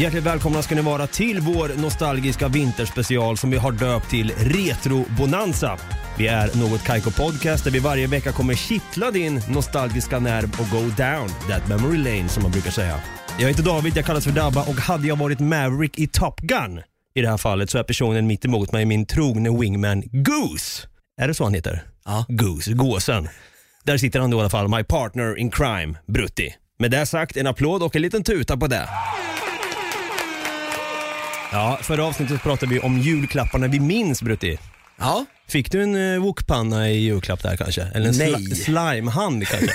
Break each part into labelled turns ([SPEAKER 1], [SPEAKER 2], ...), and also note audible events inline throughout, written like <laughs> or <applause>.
[SPEAKER 1] Hjärtligt välkomna ska ni vara till vår nostalgiska vinterspecial som vi har döpt till Retro Bonanza. Vi är Något Kaiko Podcast där vi varje vecka kommer kittla din nostalgiska nerv och go down that memory lane som man brukar säga. Jag heter David, jag kallas för Dabba och hade jag varit Maverick i Top Gun i det här fallet så är personen mitt emot mig min trogne wingman Goose. Är det så han heter?
[SPEAKER 2] Ja.
[SPEAKER 1] Goose, gåsen. Där sitter han då i alla fall, my partner in crime, Brutti. Med det sagt, en applåd och en liten tuta på det. Ja, förra avsnittet pratade vi om julklapparna vi minns Brutti.
[SPEAKER 2] Ja,
[SPEAKER 1] Fick du en uh, wokpanna i julklapp där kanske? Eller en
[SPEAKER 2] Nej.
[SPEAKER 1] sli- slimehand kanske?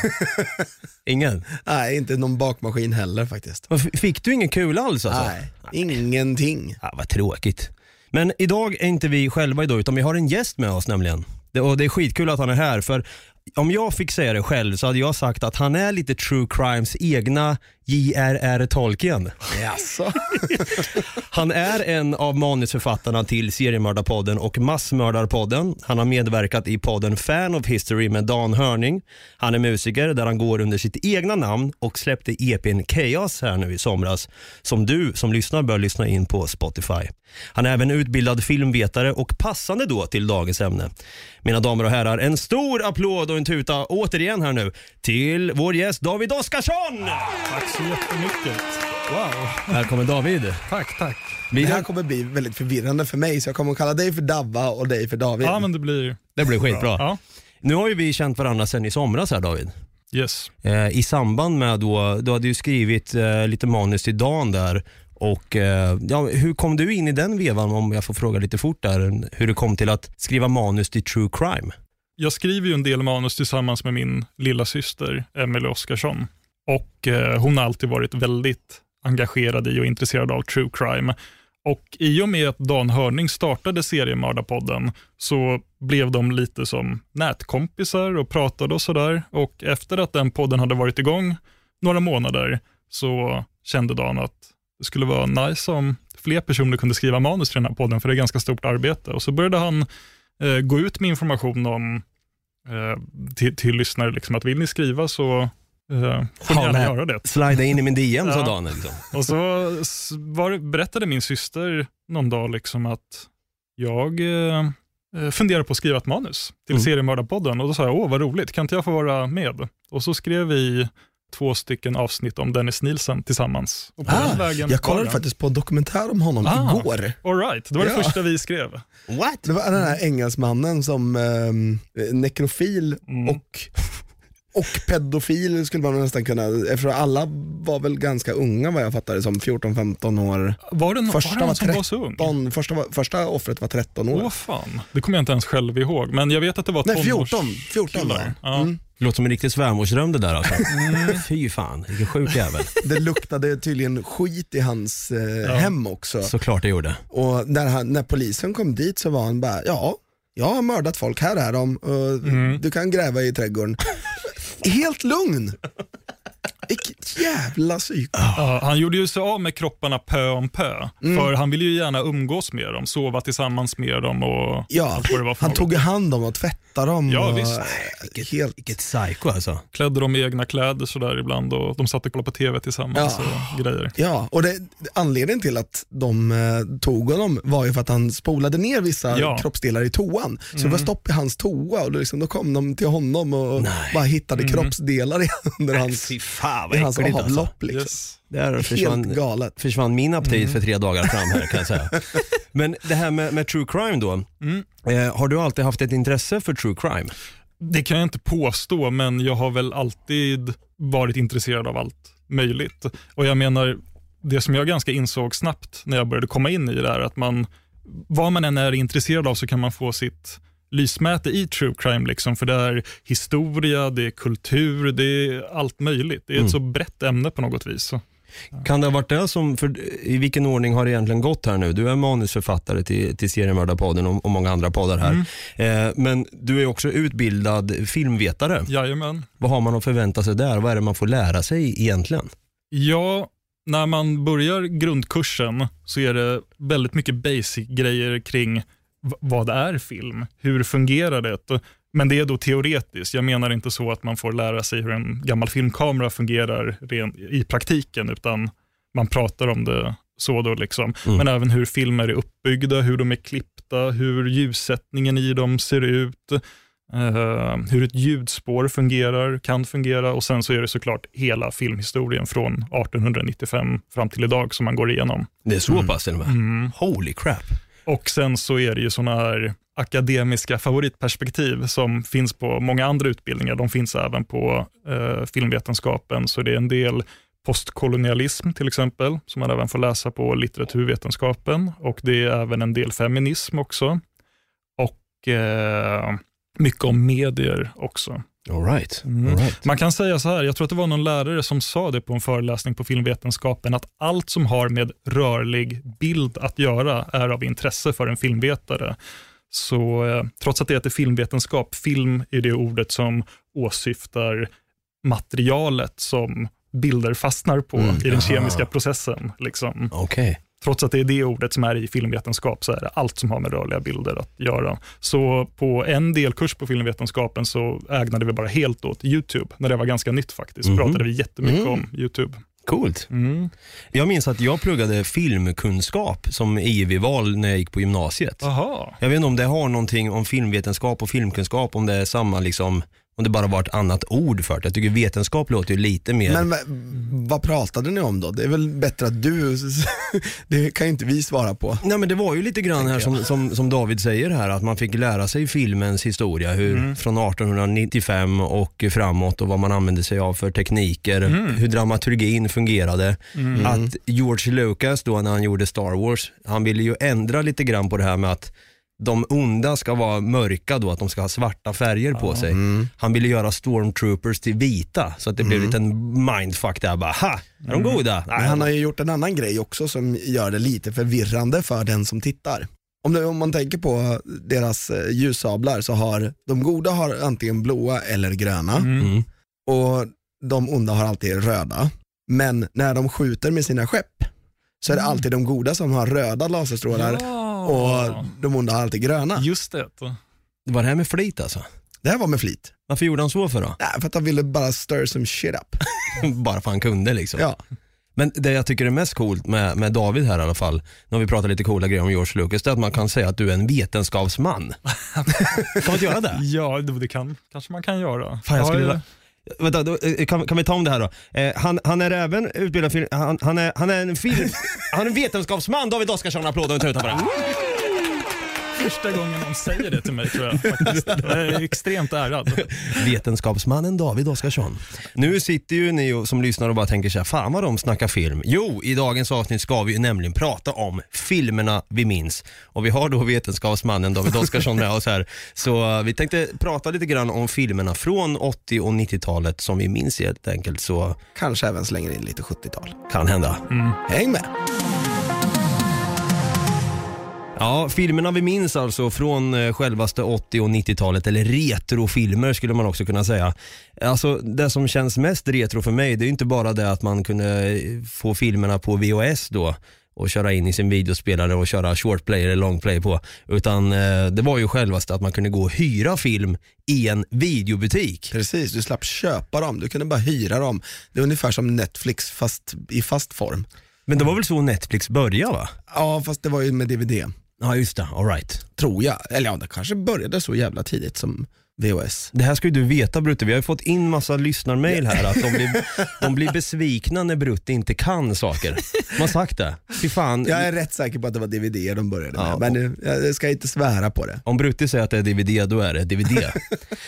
[SPEAKER 1] <laughs> Ingen?
[SPEAKER 2] nej inte någon bakmaskin heller faktiskt.
[SPEAKER 1] Vad f- Fick du ingen kula alls alltså?
[SPEAKER 2] Nej, ingenting.
[SPEAKER 1] Ja, vad tråkigt. Men idag är inte vi själva idag utan vi har en gäst med oss nämligen. Det, och det är skitkul att han är här för om jag fick säga det själv så hade jag sagt att han är lite true crimes egna J.R.R. Tolkien.
[SPEAKER 2] Jaså? <laughs>
[SPEAKER 1] Han är en av manusförfattarna till Seriemördarpodden och Massmördarpodden. Han har medverkat i podden Fan of History med Dan Hörning. Han är musiker där han går under sitt egna namn och släppte EPn Chaos här nu i somras som du som lyssnar bör lyssna in på Spotify. Han är även utbildad filmvetare och passande då till dagens ämne. Mina damer och herrar, en stor applåd och en tuta återigen här nu till vår gäst David Oskarsson!
[SPEAKER 3] Tack så jättemycket. Wow.
[SPEAKER 1] Välkommen David.
[SPEAKER 3] Tack, tack.
[SPEAKER 2] Det här kommer bli väldigt förvirrande för mig så jag kommer att kalla dig för Davva och dig för David.
[SPEAKER 3] Ja, men det blir
[SPEAKER 1] Det blir skitbra.
[SPEAKER 3] Ja,
[SPEAKER 1] Nu har ju vi känt varandra sedan i somras här David.
[SPEAKER 3] yes.
[SPEAKER 1] Eh, I samband med då, du hade ju skrivit eh, lite manus till Dan där och eh, ja, hur kom du in i den vevan om jag får fråga lite fort där, hur det kom till att skriva manus till true crime?
[SPEAKER 3] Jag skriver ju en del manus tillsammans med min lilla syster Emelie Oskarsson. Och eh, hon har alltid varit väldigt engagerad i och intresserad av true crime. Och i och med att Dan Hörning startade Seriemördarpodden så blev de lite som nätkompisar och pratade och sådär. Och efter att den podden hade varit igång några månader så kände Dan att det skulle vara nice om fler personer kunde skriva manus till den här podden, för det är ganska stort arbete. Och så började han eh, gå ut med information om eh, till, till lyssnare, liksom, att vill ni skriva så får ni gärna göra det.
[SPEAKER 1] Slida in i min DM sa
[SPEAKER 3] Ja.
[SPEAKER 1] Dan. Liksom.
[SPEAKER 3] Och så var, berättade min syster någon dag liksom att jag eh, eh, funderar på att skriva ett manus till
[SPEAKER 1] Mm.
[SPEAKER 3] Seriemördarpodden och då sa jag, åh vad roligt, kan inte jag få vara med? Och så skrev vi två stycken avsnitt om Dennis Nielsen tillsammans. Och på den
[SPEAKER 2] Ah,
[SPEAKER 3] vägen
[SPEAKER 2] jag kollade faktiskt på en dokumentär om honom
[SPEAKER 3] Ah.
[SPEAKER 2] igår.
[SPEAKER 3] All right, det var det
[SPEAKER 2] Ja.
[SPEAKER 3] första vi skrev.
[SPEAKER 1] What?
[SPEAKER 2] Det var den här engelsmannen som ehm, nekrofil
[SPEAKER 3] Mm.
[SPEAKER 2] och, och pedofil skulle man nästan kunna, eftersom alla var väl ganska unga vad jag fattade som 14-15 år.
[SPEAKER 3] Var det, no-
[SPEAKER 2] Första
[SPEAKER 3] var det någon
[SPEAKER 2] var
[SPEAKER 3] som var så ung?
[SPEAKER 2] 13, första, första offret var 13 år.
[SPEAKER 3] Åh fan, det kommer jag inte ens själv ihåg. Men jag vet att det var
[SPEAKER 2] Nej 14,
[SPEAKER 3] tonårs-
[SPEAKER 2] 14 var.
[SPEAKER 3] Ja.
[SPEAKER 2] mm.
[SPEAKER 1] Låter som en riktig svärmorsdröm det där alltså. Fy fan, vilken sjuk jävel.
[SPEAKER 2] Det luktade tydligen skit i hans eh,
[SPEAKER 3] Ja.
[SPEAKER 2] hem också.
[SPEAKER 1] Såklart det gjorde.
[SPEAKER 2] Och när, han, när polisen kom dit så var han bara, ja, jag har mördat folk, här är de, och
[SPEAKER 3] Mm.
[SPEAKER 2] du kan gräva i trädgården. Helt lugn. Vilket jävla psyk.
[SPEAKER 3] Ja, han gjorde ju sig av med kropparna pö om pö.
[SPEAKER 2] Mm.
[SPEAKER 3] För han ville ju gärna umgås med dem, sova tillsammans med dem och
[SPEAKER 2] Ja,
[SPEAKER 3] allt vad det var för
[SPEAKER 2] han
[SPEAKER 3] något.
[SPEAKER 2] tog hand om och tvättade dem.
[SPEAKER 3] Ja,
[SPEAKER 2] och,
[SPEAKER 3] visst.
[SPEAKER 2] eh, Helt,
[SPEAKER 1] Vilket psycho alltså.
[SPEAKER 3] Klädde dem i egna kläder sådär ibland och de satt och kollade på TV tillsammans
[SPEAKER 2] Ja.
[SPEAKER 3] och grejer.
[SPEAKER 2] ja, och det, anledningen till att de eh, tog honom var ju för att han spolade ner vissa
[SPEAKER 3] Ja.
[SPEAKER 2] kroppsdelar i toan. Så det var stopp i hans toa och då, liksom, då kom de till honom och
[SPEAKER 1] Nej.
[SPEAKER 2] bara hittade kroppsdelar i, <laughs> under hans,
[SPEAKER 1] Fy fan
[SPEAKER 2] i hans
[SPEAKER 1] alltså.
[SPEAKER 2] avlopp. Liksom.
[SPEAKER 3] Yes.
[SPEAKER 1] Där
[SPEAKER 2] Helt
[SPEAKER 1] försvann,
[SPEAKER 2] galet.
[SPEAKER 1] försvann min aptit för tre dagar fram här kan jag säga. <laughs> Men det här med, med true crime då.
[SPEAKER 3] Mm.
[SPEAKER 1] Eh, har du alltid haft ett intresse för true crime?
[SPEAKER 3] Det kan jag inte påstå, men jag har väl alltid varit intresserad av allt möjligt. Och jag menar, det som jag ganska insåg snabbt när jag började komma in i det här, att man vad man än är intresserad av så kan man få sitt lysmäte i true crime. Liksom, för det är historia, det är kultur, det är allt möjligt. Det är ett så brett ämne på något vis.
[SPEAKER 1] Kan det ha varit det som, för i vilken ordning har det egentligen gått här nu? Du är manusförfattare till, till Seriemördarpodden och, och många andra poddar här. Eh, men du är också utbildad filmvetare.
[SPEAKER 3] Jajamän.
[SPEAKER 1] Vad har man att förvänta sig där? Vad är det man får lära sig egentligen?
[SPEAKER 3] Ja, när man börjar grundkursen så är det väldigt mycket basic-grejer kring vad är film? Hur fungerar det? Men det är då teoretiskt. Jag menar inte så att man får lära sig hur en gammal filmkamera fungerar i praktiken, utan man pratar om det så då. Liksom. Men även hur filmer är uppbyggda, hur de är klippta, hur ljussättningen i dem ser ut, eh, hur ett ljudspår fungerar, kan fungera och sen så är det såklart hela filmhistorien från 1895 fram till idag som man går igenom.
[SPEAKER 1] Det är så pass till och med? Holy crap.
[SPEAKER 3] Och sen så är det ju sådana här akademiska favoritperspektiv som finns på många andra utbildningar. De finns även på eh, filmvetenskapen, så det är en del postkolonialism till exempel, som man även får läsa på litteraturvetenskapen. Och det är även en del feminism också. Och eh, mycket om medier också.
[SPEAKER 1] All right.
[SPEAKER 3] Mm.
[SPEAKER 1] All right.
[SPEAKER 3] Man kan säga så här, jag tror att det var någon lärare som sa det på en föreläsning på filmvetenskapen, att allt som har med rörlig bild att göra är av intresse för en filmvetare. Så eh, trots att det heter filmvetenskap, film är det ordet som åsyftar materialet som bilder fastnar på
[SPEAKER 1] Mm,
[SPEAKER 3] i den
[SPEAKER 1] aha.
[SPEAKER 3] kemiska processen. Liksom.
[SPEAKER 1] Okej.
[SPEAKER 3] Trots att det är det ordet som är i filmvetenskap så är det allt som har med rörliga bilder att göra. Så på en delkurs på filmvetenskapen så ägnade vi bara helt åt YouTube, när det var ganska nytt faktiskt.
[SPEAKER 1] Mhm.
[SPEAKER 3] pratade vi jättemycket
[SPEAKER 1] Mm.
[SPEAKER 3] om YouTube.
[SPEAKER 1] Coolt.
[SPEAKER 3] Mm.
[SPEAKER 1] Jag minns att jag pluggade filmkunskap som IV-val när jag gick på gymnasiet.
[SPEAKER 3] Aha.
[SPEAKER 1] Jag vet inte om det har någonting om filmvetenskap och filmkunskap, om det är samma liksom, om det bara var ett annat ord för det. Jag tycker vetenskap låter ju lite mer...
[SPEAKER 2] Men va- vad pratade ni om då? Det är väl bättre att du, <laughs> det kan ju inte vi svara på.
[SPEAKER 1] Nej men det var ju lite grann här som, som, som David säger här, att man fick lära sig filmens historia hur,
[SPEAKER 3] Mm.
[SPEAKER 1] från 1895 och framåt och vad man använde sig av för tekniker,
[SPEAKER 3] Mm.
[SPEAKER 1] hur dramaturgin fungerade. Att George Lucas då när han gjorde Star Wars, han ville ju ändra lite grann på det här med att de onda ska vara mörka då, att de ska ha svarta färger på sig. Han ville göra stormtroopers till vita, så att det blev lite en mindfuck där. Bara, ha, är de goda?
[SPEAKER 2] Men han har ju gjort en annan grej också som gör det lite förvirrande för den som tittar. Om, det, om man tänker på deras eh, ljussablar så har de goda har antingen blåa eller gröna
[SPEAKER 1] Mm.
[SPEAKER 2] och de onda har alltid röda. Men när de skjuter med sina skepp så är det alltid de goda som har röda laserstrålar. Och de onda har alltid gröna.
[SPEAKER 3] Just det.
[SPEAKER 1] Det var det här med flit alltså?
[SPEAKER 2] Det här var med flit.
[SPEAKER 1] Varför gjorde han så för då?
[SPEAKER 2] Nej, för att han ville bara stir some shit up. <laughs>
[SPEAKER 1] Bara för han kunde liksom.
[SPEAKER 2] Ja.
[SPEAKER 1] Men det jag tycker är mest coolt med, med David här i alla fall, när vi pratar lite coola grejer om George Lucas, det är att man kan säga att du är en vetenskapsman. <laughs> kan man inte göra det?
[SPEAKER 3] Ja, det, det kan, kanske man kan göra.
[SPEAKER 1] Fan, jag skulle
[SPEAKER 3] ja,
[SPEAKER 1] vilja- Vänta, då, eh, kan, kan vi ta om det här då? Eh, han, han är även utbildad film, han, han, är, han är en film, <laughs> han är en vetenskapsman, David Oskarsson, applåd och en tuta på det.
[SPEAKER 3] Första gången någon säger det till mig tror jag. Faktiskt. Jag är extremt ärad.
[SPEAKER 1] Vetenskapsmannen David Oskarsson. Nu sitter ju ni och- som lyssnar och bara tänker så här, fan vad de snackar film. Jo, i dagens avsnitt ska vi ju nämligen prata om filmerna vi minns. Och vi har då vetenskapsmannen David Oskarsson med oss här. Så eh, vi tänkte prata lite grann om filmerna från 80 och 90-talet som vi minns helt enkelt. Så
[SPEAKER 2] Kanske även slänger in lite 70-tal.
[SPEAKER 1] kan hända.
[SPEAKER 2] Häng med.
[SPEAKER 1] Ja, filmerna vi minns alltså från eh, självaste 80 och 90-talet, eller retrofilmer skulle man också kunna säga. Alltså det som känns mest retro för mig, det är ju inte bara det att man kunde eh, få filmerna på VHS då och köra in i sin videospelare och köra short play eller long play på. Utan eh, det var ju självaste att man kunde gå och hyra film i en videobutik.
[SPEAKER 2] Precis, du slapp köpa dem, du kunde bara hyra dem. Det är ungefär som Netflix fast i fast form.
[SPEAKER 1] Men det var väl så Netflix började va?
[SPEAKER 2] Ja, fast det var ju med DVD,
[SPEAKER 1] Ja just det, alright.
[SPEAKER 2] tror jag. Eller ja, det kanske började så jävla tidigt som VHS.
[SPEAKER 1] Det här ska ju du veta Brutte, vi har ju fått in massa lyssnarmail här att de blir, de blir besvikna när Brutte inte kan saker. De har sagt det. Fy fan,
[SPEAKER 2] Jag är rätt säker på att det var DVD de började med,
[SPEAKER 1] Ja,
[SPEAKER 2] men eh, jag ska inte svära på det.
[SPEAKER 1] om Brutte säger att det är DVD, då är det DVD.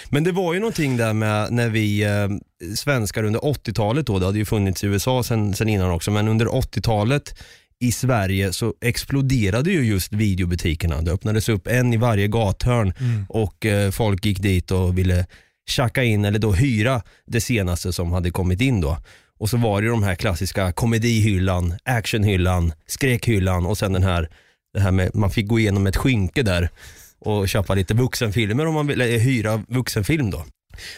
[SPEAKER 1] Men det var ju någonting där med när vi eh, svenskar under 80-talet då, det hade ju funnits i USA sen, sen innan också, men under 80-talet i Sverige så exploderade ju just videobutikerna. Det öppnades upp en i varje gathörn och eh, folk gick dit och ville tjacka in eller då hyra det senaste som hade kommit in då. Och så var det ju de här klassiska komedihyllan, actionhyllan, skräckhyllan och sen den här, det här med man fick gå igenom ett skynke där och köpa lite vuxenfilmer om man ville eh, hyra vuxenfilm då.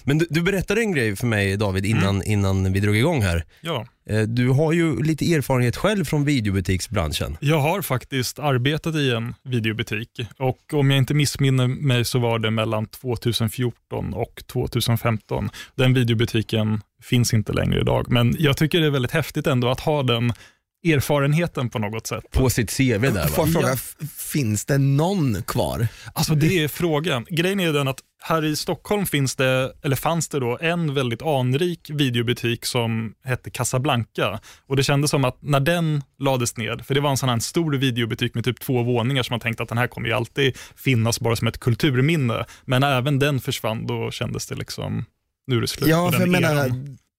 [SPEAKER 1] Men du, du berättade en grej för mig David innan, innan vi drog igång här.
[SPEAKER 3] Ja,
[SPEAKER 1] Eh, Du har ju lite erfarenhet själv från videobutiksbranschen.
[SPEAKER 3] jag har faktiskt arbetat i en videobutik och om jag inte missminner mig så var det mellan 2014 och 2015. Den videobutiken finns inte längre idag, men jag tycker det är väldigt häftigt ändå att ha den erfarenheten på något sätt.
[SPEAKER 1] På sitt CV där
[SPEAKER 2] Får
[SPEAKER 1] va?
[SPEAKER 2] jag fråga,
[SPEAKER 3] Ja.
[SPEAKER 2] f- finns det någon kvar?
[SPEAKER 3] Alltså det är frågan. Grejen är den att här i Stockholm finns det, eller fanns det då, en väldigt anrik videobutik som hette Casablanca. Och det kändes som att när den lades ned, för det var en sån här stor videobutik med typ två våningar som man tänkte att den här kommer ju alltid finnas bara som ett kulturminne. Men även den försvann, då kändes det liksom, nu är det slut
[SPEAKER 2] Ja, för jag menar,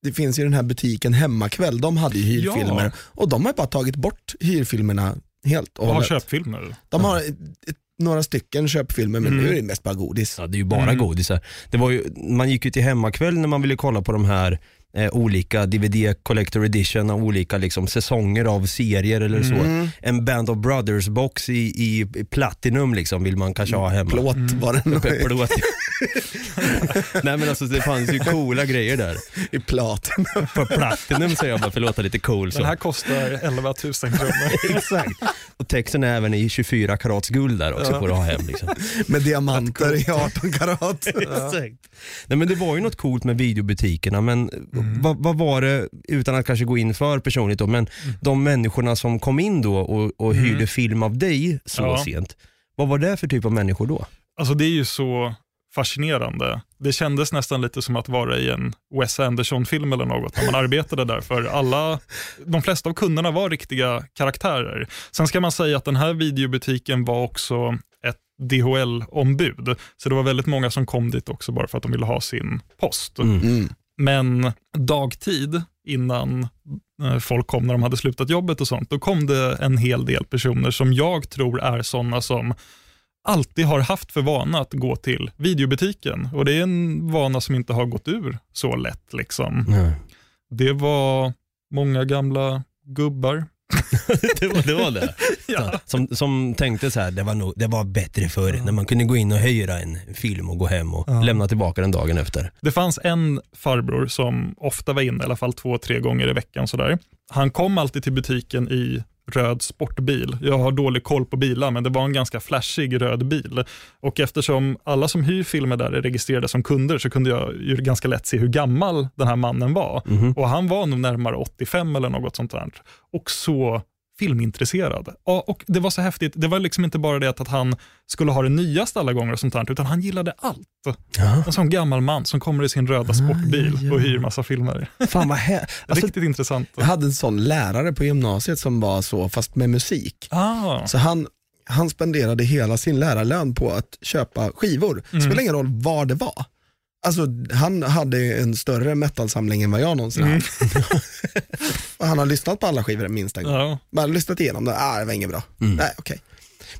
[SPEAKER 2] det finns ju den här butiken Hemmakväll, de hade ju hyrfilmer
[SPEAKER 3] Ja.
[SPEAKER 2] och de har bara tagit bort hyrfilmerna helt och
[SPEAKER 3] Och har
[SPEAKER 2] hållet.
[SPEAKER 3] köpfilmer.
[SPEAKER 2] De har ett, några stycken köpfilmer men
[SPEAKER 3] Mm.
[SPEAKER 2] nu är det mest bara godis.
[SPEAKER 1] Ja, det är ju bara
[SPEAKER 3] Mm.
[SPEAKER 1] godisar. Det var ju, man gick ju till hemmakväll när man ville kolla på de här eh, olika DVD Collector Edition av olika liksom, säsonger av serier eller så.
[SPEAKER 2] Mm.
[SPEAKER 1] En Band of Brothers box i, i, Platinum liksom vill man kanske ha hemma.
[SPEAKER 2] Plåt var det nog
[SPEAKER 1] Plåt. <laughs> Nej men alltså det fanns ju coola grejer där.
[SPEAKER 2] i platen.
[SPEAKER 1] På Platinum säger jag bara för att låta lite cool. Så.
[SPEAKER 3] Den här kostar 11 000 kronor. <laughs>
[SPEAKER 1] Exakt. Och texten är även i 24 karats guld där också
[SPEAKER 3] Ja.
[SPEAKER 1] får du ha hem. Liksom. <laughs>
[SPEAKER 2] med diamanter i 18 karat.
[SPEAKER 1] Exakt. Nej, men det var ju något coolt med videobutikerna, men vad, vad var det, utan att kanske gå in för personligt då, men de människorna som kom in då och, och
[SPEAKER 3] Mm.
[SPEAKER 1] hyrde film av dig så
[SPEAKER 3] Ja.
[SPEAKER 1] sent, vad var det för typ av människor då?
[SPEAKER 3] Alltså det är ju så fascinerande. Det kändes nästan lite som att vara i en Wes Anderson-film eller något när man <laughs> arbetade där, för alla, de flesta av kunderna var riktiga karaktärer. Sen ska man säga att den här videobutiken var också ett DHL-ombud, så det var väldigt många som kom dit också bara för att de ville ha sin post.
[SPEAKER 1] Mm.
[SPEAKER 3] Men dagtid, innan eh, folk kom när de hade slutat jobbet och sånt, då kom det en hel del personer som jag tror är sådana som alltid har haft för vana att gå till videobutiken. Och det är en vana som inte har gått ur så lätt. Liksom.
[SPEAKER 1] Nej.
[SPEAKER 3] Det var många gamla gubbar. <laughs>
[SPEAKER 1] det, var, det var det?
[SPEAKER 3] Ja. <laughs>
[SPEAKER 1] Som, som tänkte så här, det var, nog, det var bättre förr när man kunde gå in och hyra en film och gå hem och lämna tillbaka den dagen efter.
[SPEAKER 3] Det fanns en farbror som ofta var inne, i alla fall två, tre gånger i veckan. Sådär. Han kom alltid till butiken i röd sportbil. Jag har dålig koll på bilar, men det var en ganska flashig röd bil. Och eftersom alla som hyr filmer där är registrerade som kunder så kunde jag ju ganska lätt se hur gammal den här mannen var.
[SPEAKER 1] Mhm.
[SPEAKER 3] Och han var nog närmare 85 eller något sånt där. Och så filmintresserad. Och, och Det var så häftigt. Det var liksom inte bara det att, att han skulle ha det nyaste alla gånger, och sånt där, utan han gillade allt.
[SPEAKER 1] Ja.
[SPEAKER 3] En sån gammal man som kommer i sin röda sportbil
[SPEAKER 2] ja.
[SPEAKER 3] och hyr massa filmer.
[SPEAKER 1] Fan vad hä- <laughs> alltså,
[SPEAKER 3] Riktigt intressant.
[SPEAKER 2] Jag hade en sån lärare på gymnasiet som var så, fast med musik.
[SPEAKER 3] Ah,
[SPEAKER 2] Så han, han spenderade hela sin lärarlön på att köpa skivor. Det spelar ingen roll vad det var. Alltså, han hade en större metalsamling än vad jag någonsin
[SPEAKER 3] Mm.
[SPEAKER 2] haft. <laughs> han har lyssnat på alla skivor minst en gång.
[SPEAKER 3] ja.
[SPEAKER 2] Bara lyssnat igenom det, ah, det var inget bra.
[SPEAKER 1] Mm.
[SPEAKER 2] Nej, okej.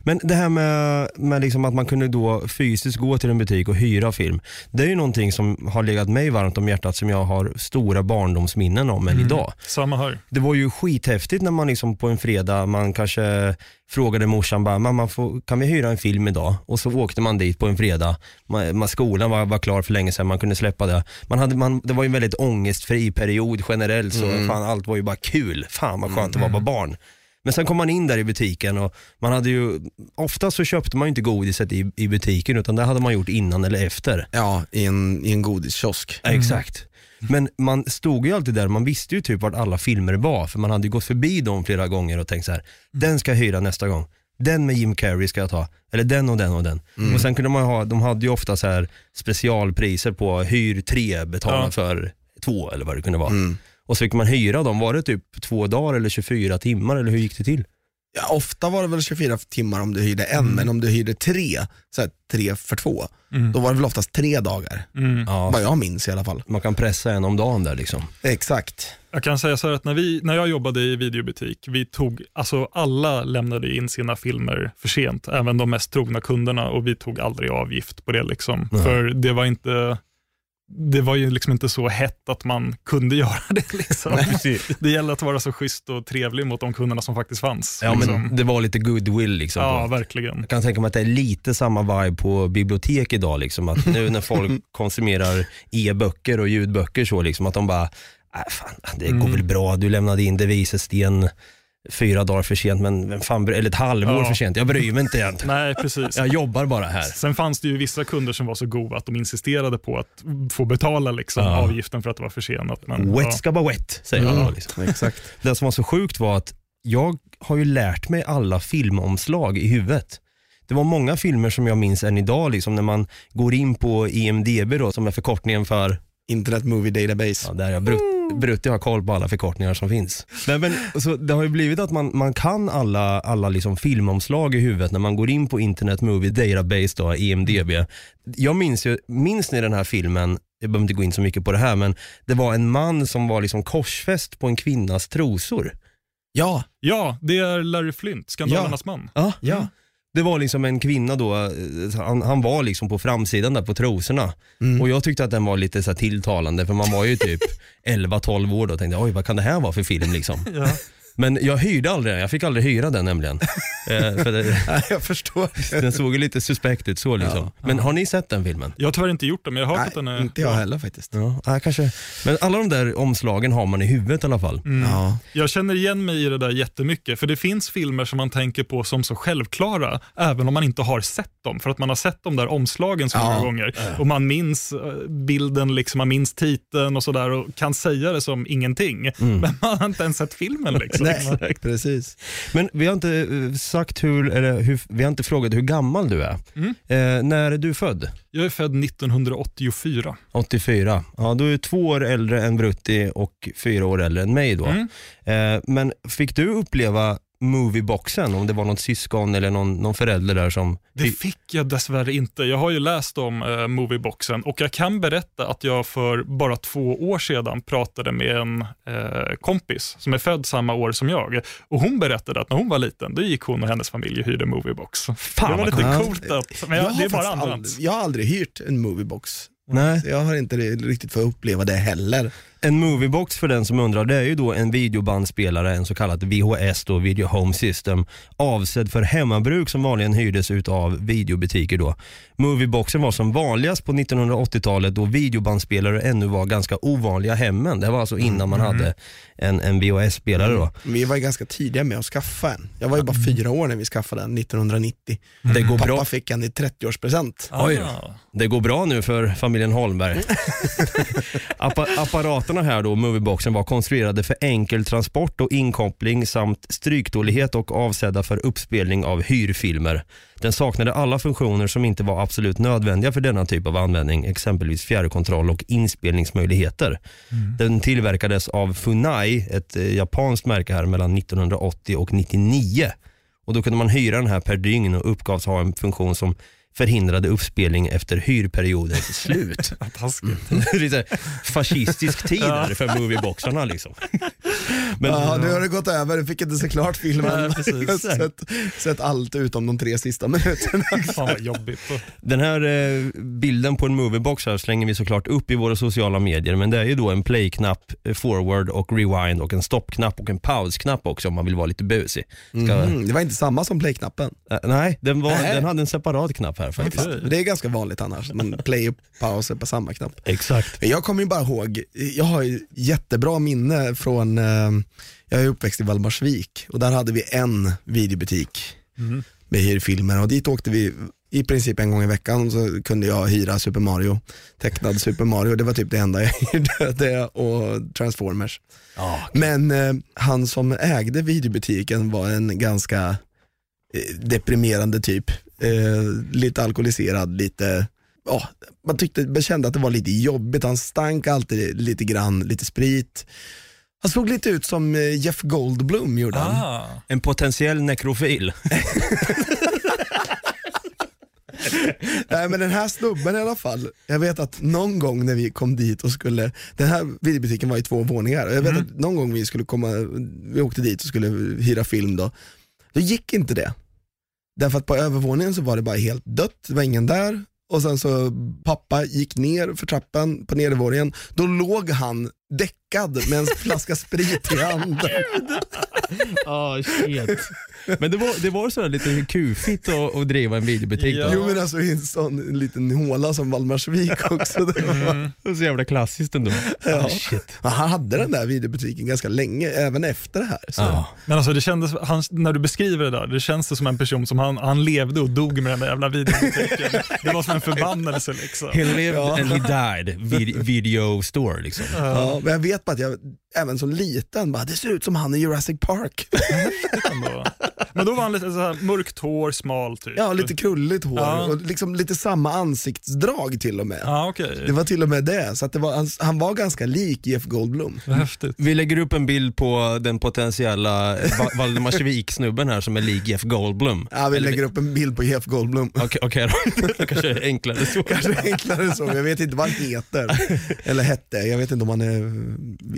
[SPEAKER 1] Men det här med, med liksom att man kunde då fysiskt gå till en butik och hyra film. Det är ju någonting som har legat mig varmt om hjärtat som jag har stora barndomsminnen om än idag.
[SPEAKER 3] Samma här.
[SPEAKER 1] Det var ju skithäftigt när man liksom på en fredag, man kanske frågade morsan bara, mamma får, kan vi hyra en film idag? Och så åkte man dit på en fredag, man, man, skolan var, var klar för länge sedan, man kunde släppa det. Man hade, man, det var ju en väldigt ångestfri period generellt, så fan, allt var ju bara kul. Fan vad skönt var att vara barn. Men sen kom man in där i butiken och man hade ju, ofta så köpte man ju inte godiset i, i butiken utan det hade man gjort innan eller efter.
[SPEAKER 2] Ja, i en, i en godiskiosk.
[SPEAKER 1] Ja, Exakt. Men man stod ju alltid där, man visste ju typ vart alla filmer var, för man hade ju gått förbi dem flera gånger och tänkt så här: den ska jag hyra nästa gång. Den med Jim Carrey ska jag ta, eller den och den och den. Och sen kunde man ha, de hade ju ofta så här specialpriser på hyr tre, betala
[SPEAKER 3] Ja.
[SPEAKER 1] för två eller vad det kunde vara.
[SPEAKER 2] Mm.
[SPEAKER 1] Och så fick man hyra dem, var det typ två dagar eller 24 timmar eller hur gick det till?
[SPEAKER 2] Ja, ofta var det väl 24 timmar om du hyrde en, men om du hyrde tre, så här, tre för två,
[SPEAKER 3] Mm.
[SPEAKER 2] då var det väl oftast tre dagar.
[SPEAKER 3] Mm.
[SPEAKER 1] Ja,
[SPEAKER 2] Vad jag minns i alla fall.
[SPEAKER 1] man kan pressa en om dagen där liksom.
[SPEAKER 2] Exakt.
[SPEAKER 3] Jag kan säga så här att när, vi, när jag jobbade i videobutik, vi tog, alltså alla lämnade in sina filmer för sent, även de mest trogna kunderna och vi tog aldrig avgift på det. Liksom. För det var inte det var ju liksom inte så hett att man kunde <laughs> göra det. Liksom. det gäller att vara så schysst och trevlig mot de kunderna som faktiskt fanns.
[SPEAKER 1] Ja,
[SPEAKER 3] liksom.
[SPEAKER 1] men det var lite goodwill liksom.
[SPEAKER 3] ja verkligen.
[SPEAKER 1] Jag kan tänka mig att det är lite samma vibe på bibliotek idag. Liksom, att nu när folk <laughs> konsumerar e-böcker och ljudböcker så, liksom, att de bara, äh, fan, det går
[SPEAKER 3] Mm.
[SPEAKER 1] väl bra, du lämnade in Devisesten fyra dagar för sent, men vem fan, eller ett halvår
[SPEAKER 3] Ja.
[SPEAKER 1] för sent. Jag bryr mig inte egentligen. <laughs>
[SPEAKER 3] Nej, precis.
[SPEAKER 1] Jag jobbar bara här.
[SPEAKER 3] Sen fanns det ju vissa kunder som var så goda att de insisterade på att få betala liksom,
[SPEAKER 1] Ja.
[SPEAKER 3] avgiften för att det var försenat. Men,
[SPEAKER 1] Wet
[SPEAKER 3] ja.
[SPEAKER 1] ska vara wet, säger man då. Liksom.
[SPEAKER 2] Exakt. <laughs>
[SPEAKER 1] Det som var så sjukt var att jag har ju lärt mig alla filmomslag i huvudet. Det var många filmer som jag minns än idag, liksom, när man går in på IMDB då, som är förkortningen för
[SPEAKER 2] Internet Movie Database.
[SPEAKER 1] Ja, där jag brut, Brutti har koll på alla förkortningar som finns. Nej, men, så det har ju blivit att man, man kan alla, alla liksom filmomslag i huvudet när man går in på Internet Movie Database, då, IMDB. Jag minns ju, minns ni den här filmen, jag behöver inte gå in så mycket på det här, men det var en man som var liksom korsfäst på en kvinnas trosor.
[SPEAKER 2] Ja,
[SPEAKER 3] ja, det är Larry Flint, Skandalernas man.
[SPEAKER 1] Ja,
[SPEAKER 2] ja.
[SPEAKER 1] Det var liksom en kvinna då, eh, han, han var liksom på framsidan där på trosorna.
[SPEAKER 2] Mm.
[SPEAKER 1] Och jag tyckte att den var lite så här tilltalande för man var ju typ <laughs> 11-12 år då och tänkte oj vad kan det här vara för film liksom.
[SPEAKER 3] Ja.
[SPEAKER 1] Men jag hyrde aldrig den, jag fick aldrig hyra den nämligen. <laughs> eh, för det,
[SPEAKER 2] Nej, jag förstår.
[SPEAKER 1] den såg ju lite suspekt ut så liksom. Men har ni sett den filmen?
[SPEAKER 3] Jag har tyvärr inte gjort det, men jag har hört att den
[SPEAKER 2] Nej,
[SPEAKER 3] är
[SPEAKER 2] inte jag heller faktiskt.
[SPEAKER 1] Ja, ja, kanske. Men alla de där omslagen har man i huvudet i alla fall.
[SPEAKER 3] Mm.
[SPEAKER 2] Ja.
[SPEAKER 3] Jag känner igen mig i det där jättemycket, för det finns filmer som man tänker på som så självklara, även om man inte har sett dem, för att man har sett de där omslagen så många
[SPEAKER 2] Ja.
[SPEAKER 3] gånger. Och man minns eh, bilden, liksom, man minns titeln och sådär och kan säga det som ingenting. Men man har inte ens sett filmen. Liksom. <laughs>
[SPEAKER 2] Nej, <laughs> precis.
[SPEAKER 1] Men vi har inte eh, sagt hur, eller hur, vi har inte frågat hur gammal du är.
[SPEAKER 3] Mm.
[SPEAKER 1] Eh, när är du född?
[SPEAKER 3] Jag är född 1984.
[SPEAKER 1] 84. Ja, du är två år äldre än Brutti och fyra år äldre än mig då.
[SPEAKER 3] Mm.
[SPEAKER 1] Eh, men fick du uppleva movieboxen, om det var något syskon eller någon, någon förälder där som...
[SPEAKER 3] Det fick jag dessvärre inte. Jag har ju läst om eh, Movieboxen och jag kan berätta att jag för bara två år sedan pratade med en eh, kompis som är född samma år som jag. Och Hon berättade att när hon var liten, då gick hon och hennes familj och hyrde Moviebox. <laughs>
[SPEAKER 1] Fan,
[SPEAKER 3] det var lite
[SPEAKER 2] coolt.
[SPEAKER 3] coolt. Att, men jag,
[SPEAKER 2] Jag
[SPEAKER 3] det
[SPEAKER 2] har
[SPEAKER 3] är bara
[SPEAKER 2] aldrig, jag har aldrig hyrt en moviebox.
[SPEAKER 1] Nej.
[SPEAKER 2] Så jag har inte riktigt fått uppleva det heller.
[SPEAKER 1] En moviebox för den som undrar, det är ju då en videobandspelare, en så kallad VHS, då, Video Home System, avsedd för hemmabruk som vanligen hyrdes utav videobutiker då. Movieboxen var som vanligast på 1980-talet då videobandspelare ännu var ganska ovanliga hemmen. Det var alltså innan man hade en, en VHS-spelare då.
[SPEAKER 2] Vi var ju ganska tidiga med att skaffa en. Jag var ju bara fyra år när vi skaffade den 1990.
[SPEAKER 1] Det går
[SPEAKER 2] Pappa
[SPEAKER 1] bra.
[SPEAKER 2] fick en i 30-årspresent.
[SPEAKER 1] Oj. Det går bra nu för familjen Holmberg. <laughs> Appa apparaterna här då, movieboxen, var konstruerade för enkel transport och inkoppling samt stryktålighet och avsedda för uppspelning av hyrfilmer. Den saknade alla funktioner som inte var absolut nödvändiga för denna typ av användning, exempelvis fjärrkontroll och inspelningsmöjligheter. Den tillverkades av Funai, ett eh, japanskt märke här mellan 1980 och 99. Och Då kunde man hyra den här per dygn och uppgavs ha en funktion som förhindrade uppspelning efter hyrperiodens slut. <laughs> Lite fascistisk tid här för movieboxarna liksom. Men,
[SPEAKER 2] ja, nu har det gått över, du fick inte se klart filmen.
[SPEAKER 3] Precis.
[SPEAKER 2] Jag har sett, sett allt utom de tre sista minuterna. <laughs>
[SPEAKER 3] Fan vad jobbigt.
[SPEAKER 1] Den här eh, bilden på en moviebox här slänger vi såklart upp i våra sociala medier men det är ju då en play-knapp, eh, forward och rewind och en stoppknapp och en pausknapp också om man vill vara lite busig. Ska,
[SPEAKER 2] Mm, det var inte samma som play-knappen.
[SPEAKER 1] eh, nej, den, var,
[SPEAKER 2] Nej.
[SPEAKER 1] den hade en separat knapp här faktiskt.
[SPEAKER 3] Okej.
[SPEAKER 2] Det är ganska vanligt annars, men <laughs> play och paus är på samma knapp.
[SPEAKER 1] Exakt.
[SPEAKER 2] Jag kommer ju bara ihåg, jag har jättebra minne från, eh, jag är uppväxt i Valdemarsvik och där hade vi en videobutik
[SPEAKER 3] Mm.
[SPEAKER 2] med hyrfilmer och dit åkte vi i princip en gång i veckan så kunde jag hyra Super Mario, tecknad Super Mario, det var typ det enda jag <laughs> hyrde, det och Transformers.
[SPEAKER 1] Ja,
[SPEAKER 2] Men eh, han som ägde videobutiken var en ganska deprimerande typ. Eh, lite alkoholiserad, lite, ja, man tyckte, man kände att det var lite jobbigt. Han stank alltid lite grann, lite sprit. Han såg lite ut som eh, Jeff Goldblum gjorde han.
[SPEAKER 3] Ah.
[SPEAKER 1] en potentiell nekrofil. <laughs>
[SPEAKER 2] Nej men den här snubben i alla fall, jag vet att någon gång när vi kom dit och skulle, den här videobutiken var i två våningar, jag vet att någon gång vi skulle komma, vi åkte dit och skulle hyra film då, då gick inte det. Därför att på övervåningen så var det bara helt dött, det var ingen där. Och sen så pappa gick ner för trappen på nedervåningen, då låg han däckad med en flaska sprit i handen.
[SPEAKER 1] Ah, shit. Men det var, det var så lite kufigt att, att driva en videobutik
[SPEAKER 3] Ja.
[SPEAKER 1] då.
[SPEAKER 2] Jo men alltså i en sån liten håla som Valdemarsvik <laughs> också. Det var,
[SPEAKER 1] var så jävla klassiskt ändå.
[SPEAKER 2] Ja.
[SPEAKER 1] Ah, shit.
[SPEAKER 2] Han hade den där videobutiken ganska länge, även efter det här. Så.
[SPEAKER 1] Ja.
[SPEAKER 3] Men alltså det kändes, han, när du beskriver det där, det känns det som en person som han, han levde och dog med den där jävla videobutiken. Det var som en förbannelse liksom.
[SPEAKER 1] He lived
[SPEAKER 2] Ja.
[SPEAKER 1] and he died, Vid- video store liksom.
[SPEAKER 2] Ja, men jag vet bara att jag, även som liten, bara, det ser ut som han i Jurassic Park. <laughs>
[SPEAKER 3] Men då var han lite så här mörkt hår, smal typ.
[SPEAKER 2] Ja, lite krulligt hår
[SPEAKER 3] Ja.
[SPEAKER 2] och liksom lite samma ansiktsdrag till och med.
[SPEAKER 3] Ja, okej.
[SPEAKER 2] Det var till och med det, så att det var, han, han var ganska lik Jeff Goldblum.
[SPEAKER 3] Häftigt.
[SPEAKER 1] Vi lägger upp en bild på den potentiella Va- Valdemarsvik-snubben här som är lik Jeff Goldblum.
[SPEAKER 2] Ja, vi
[SPEAKER 1] Eller-
[SPEAKER 2] lägger upp en bild på Jeff Goldblum.
[SPEAKER 1] Okej okej då, <laughs> det kanske är enklare så.
[SPEAKER 2] Kanske enklare så, jag vet inte vad han heter. Eller hette, jag vet inte om han är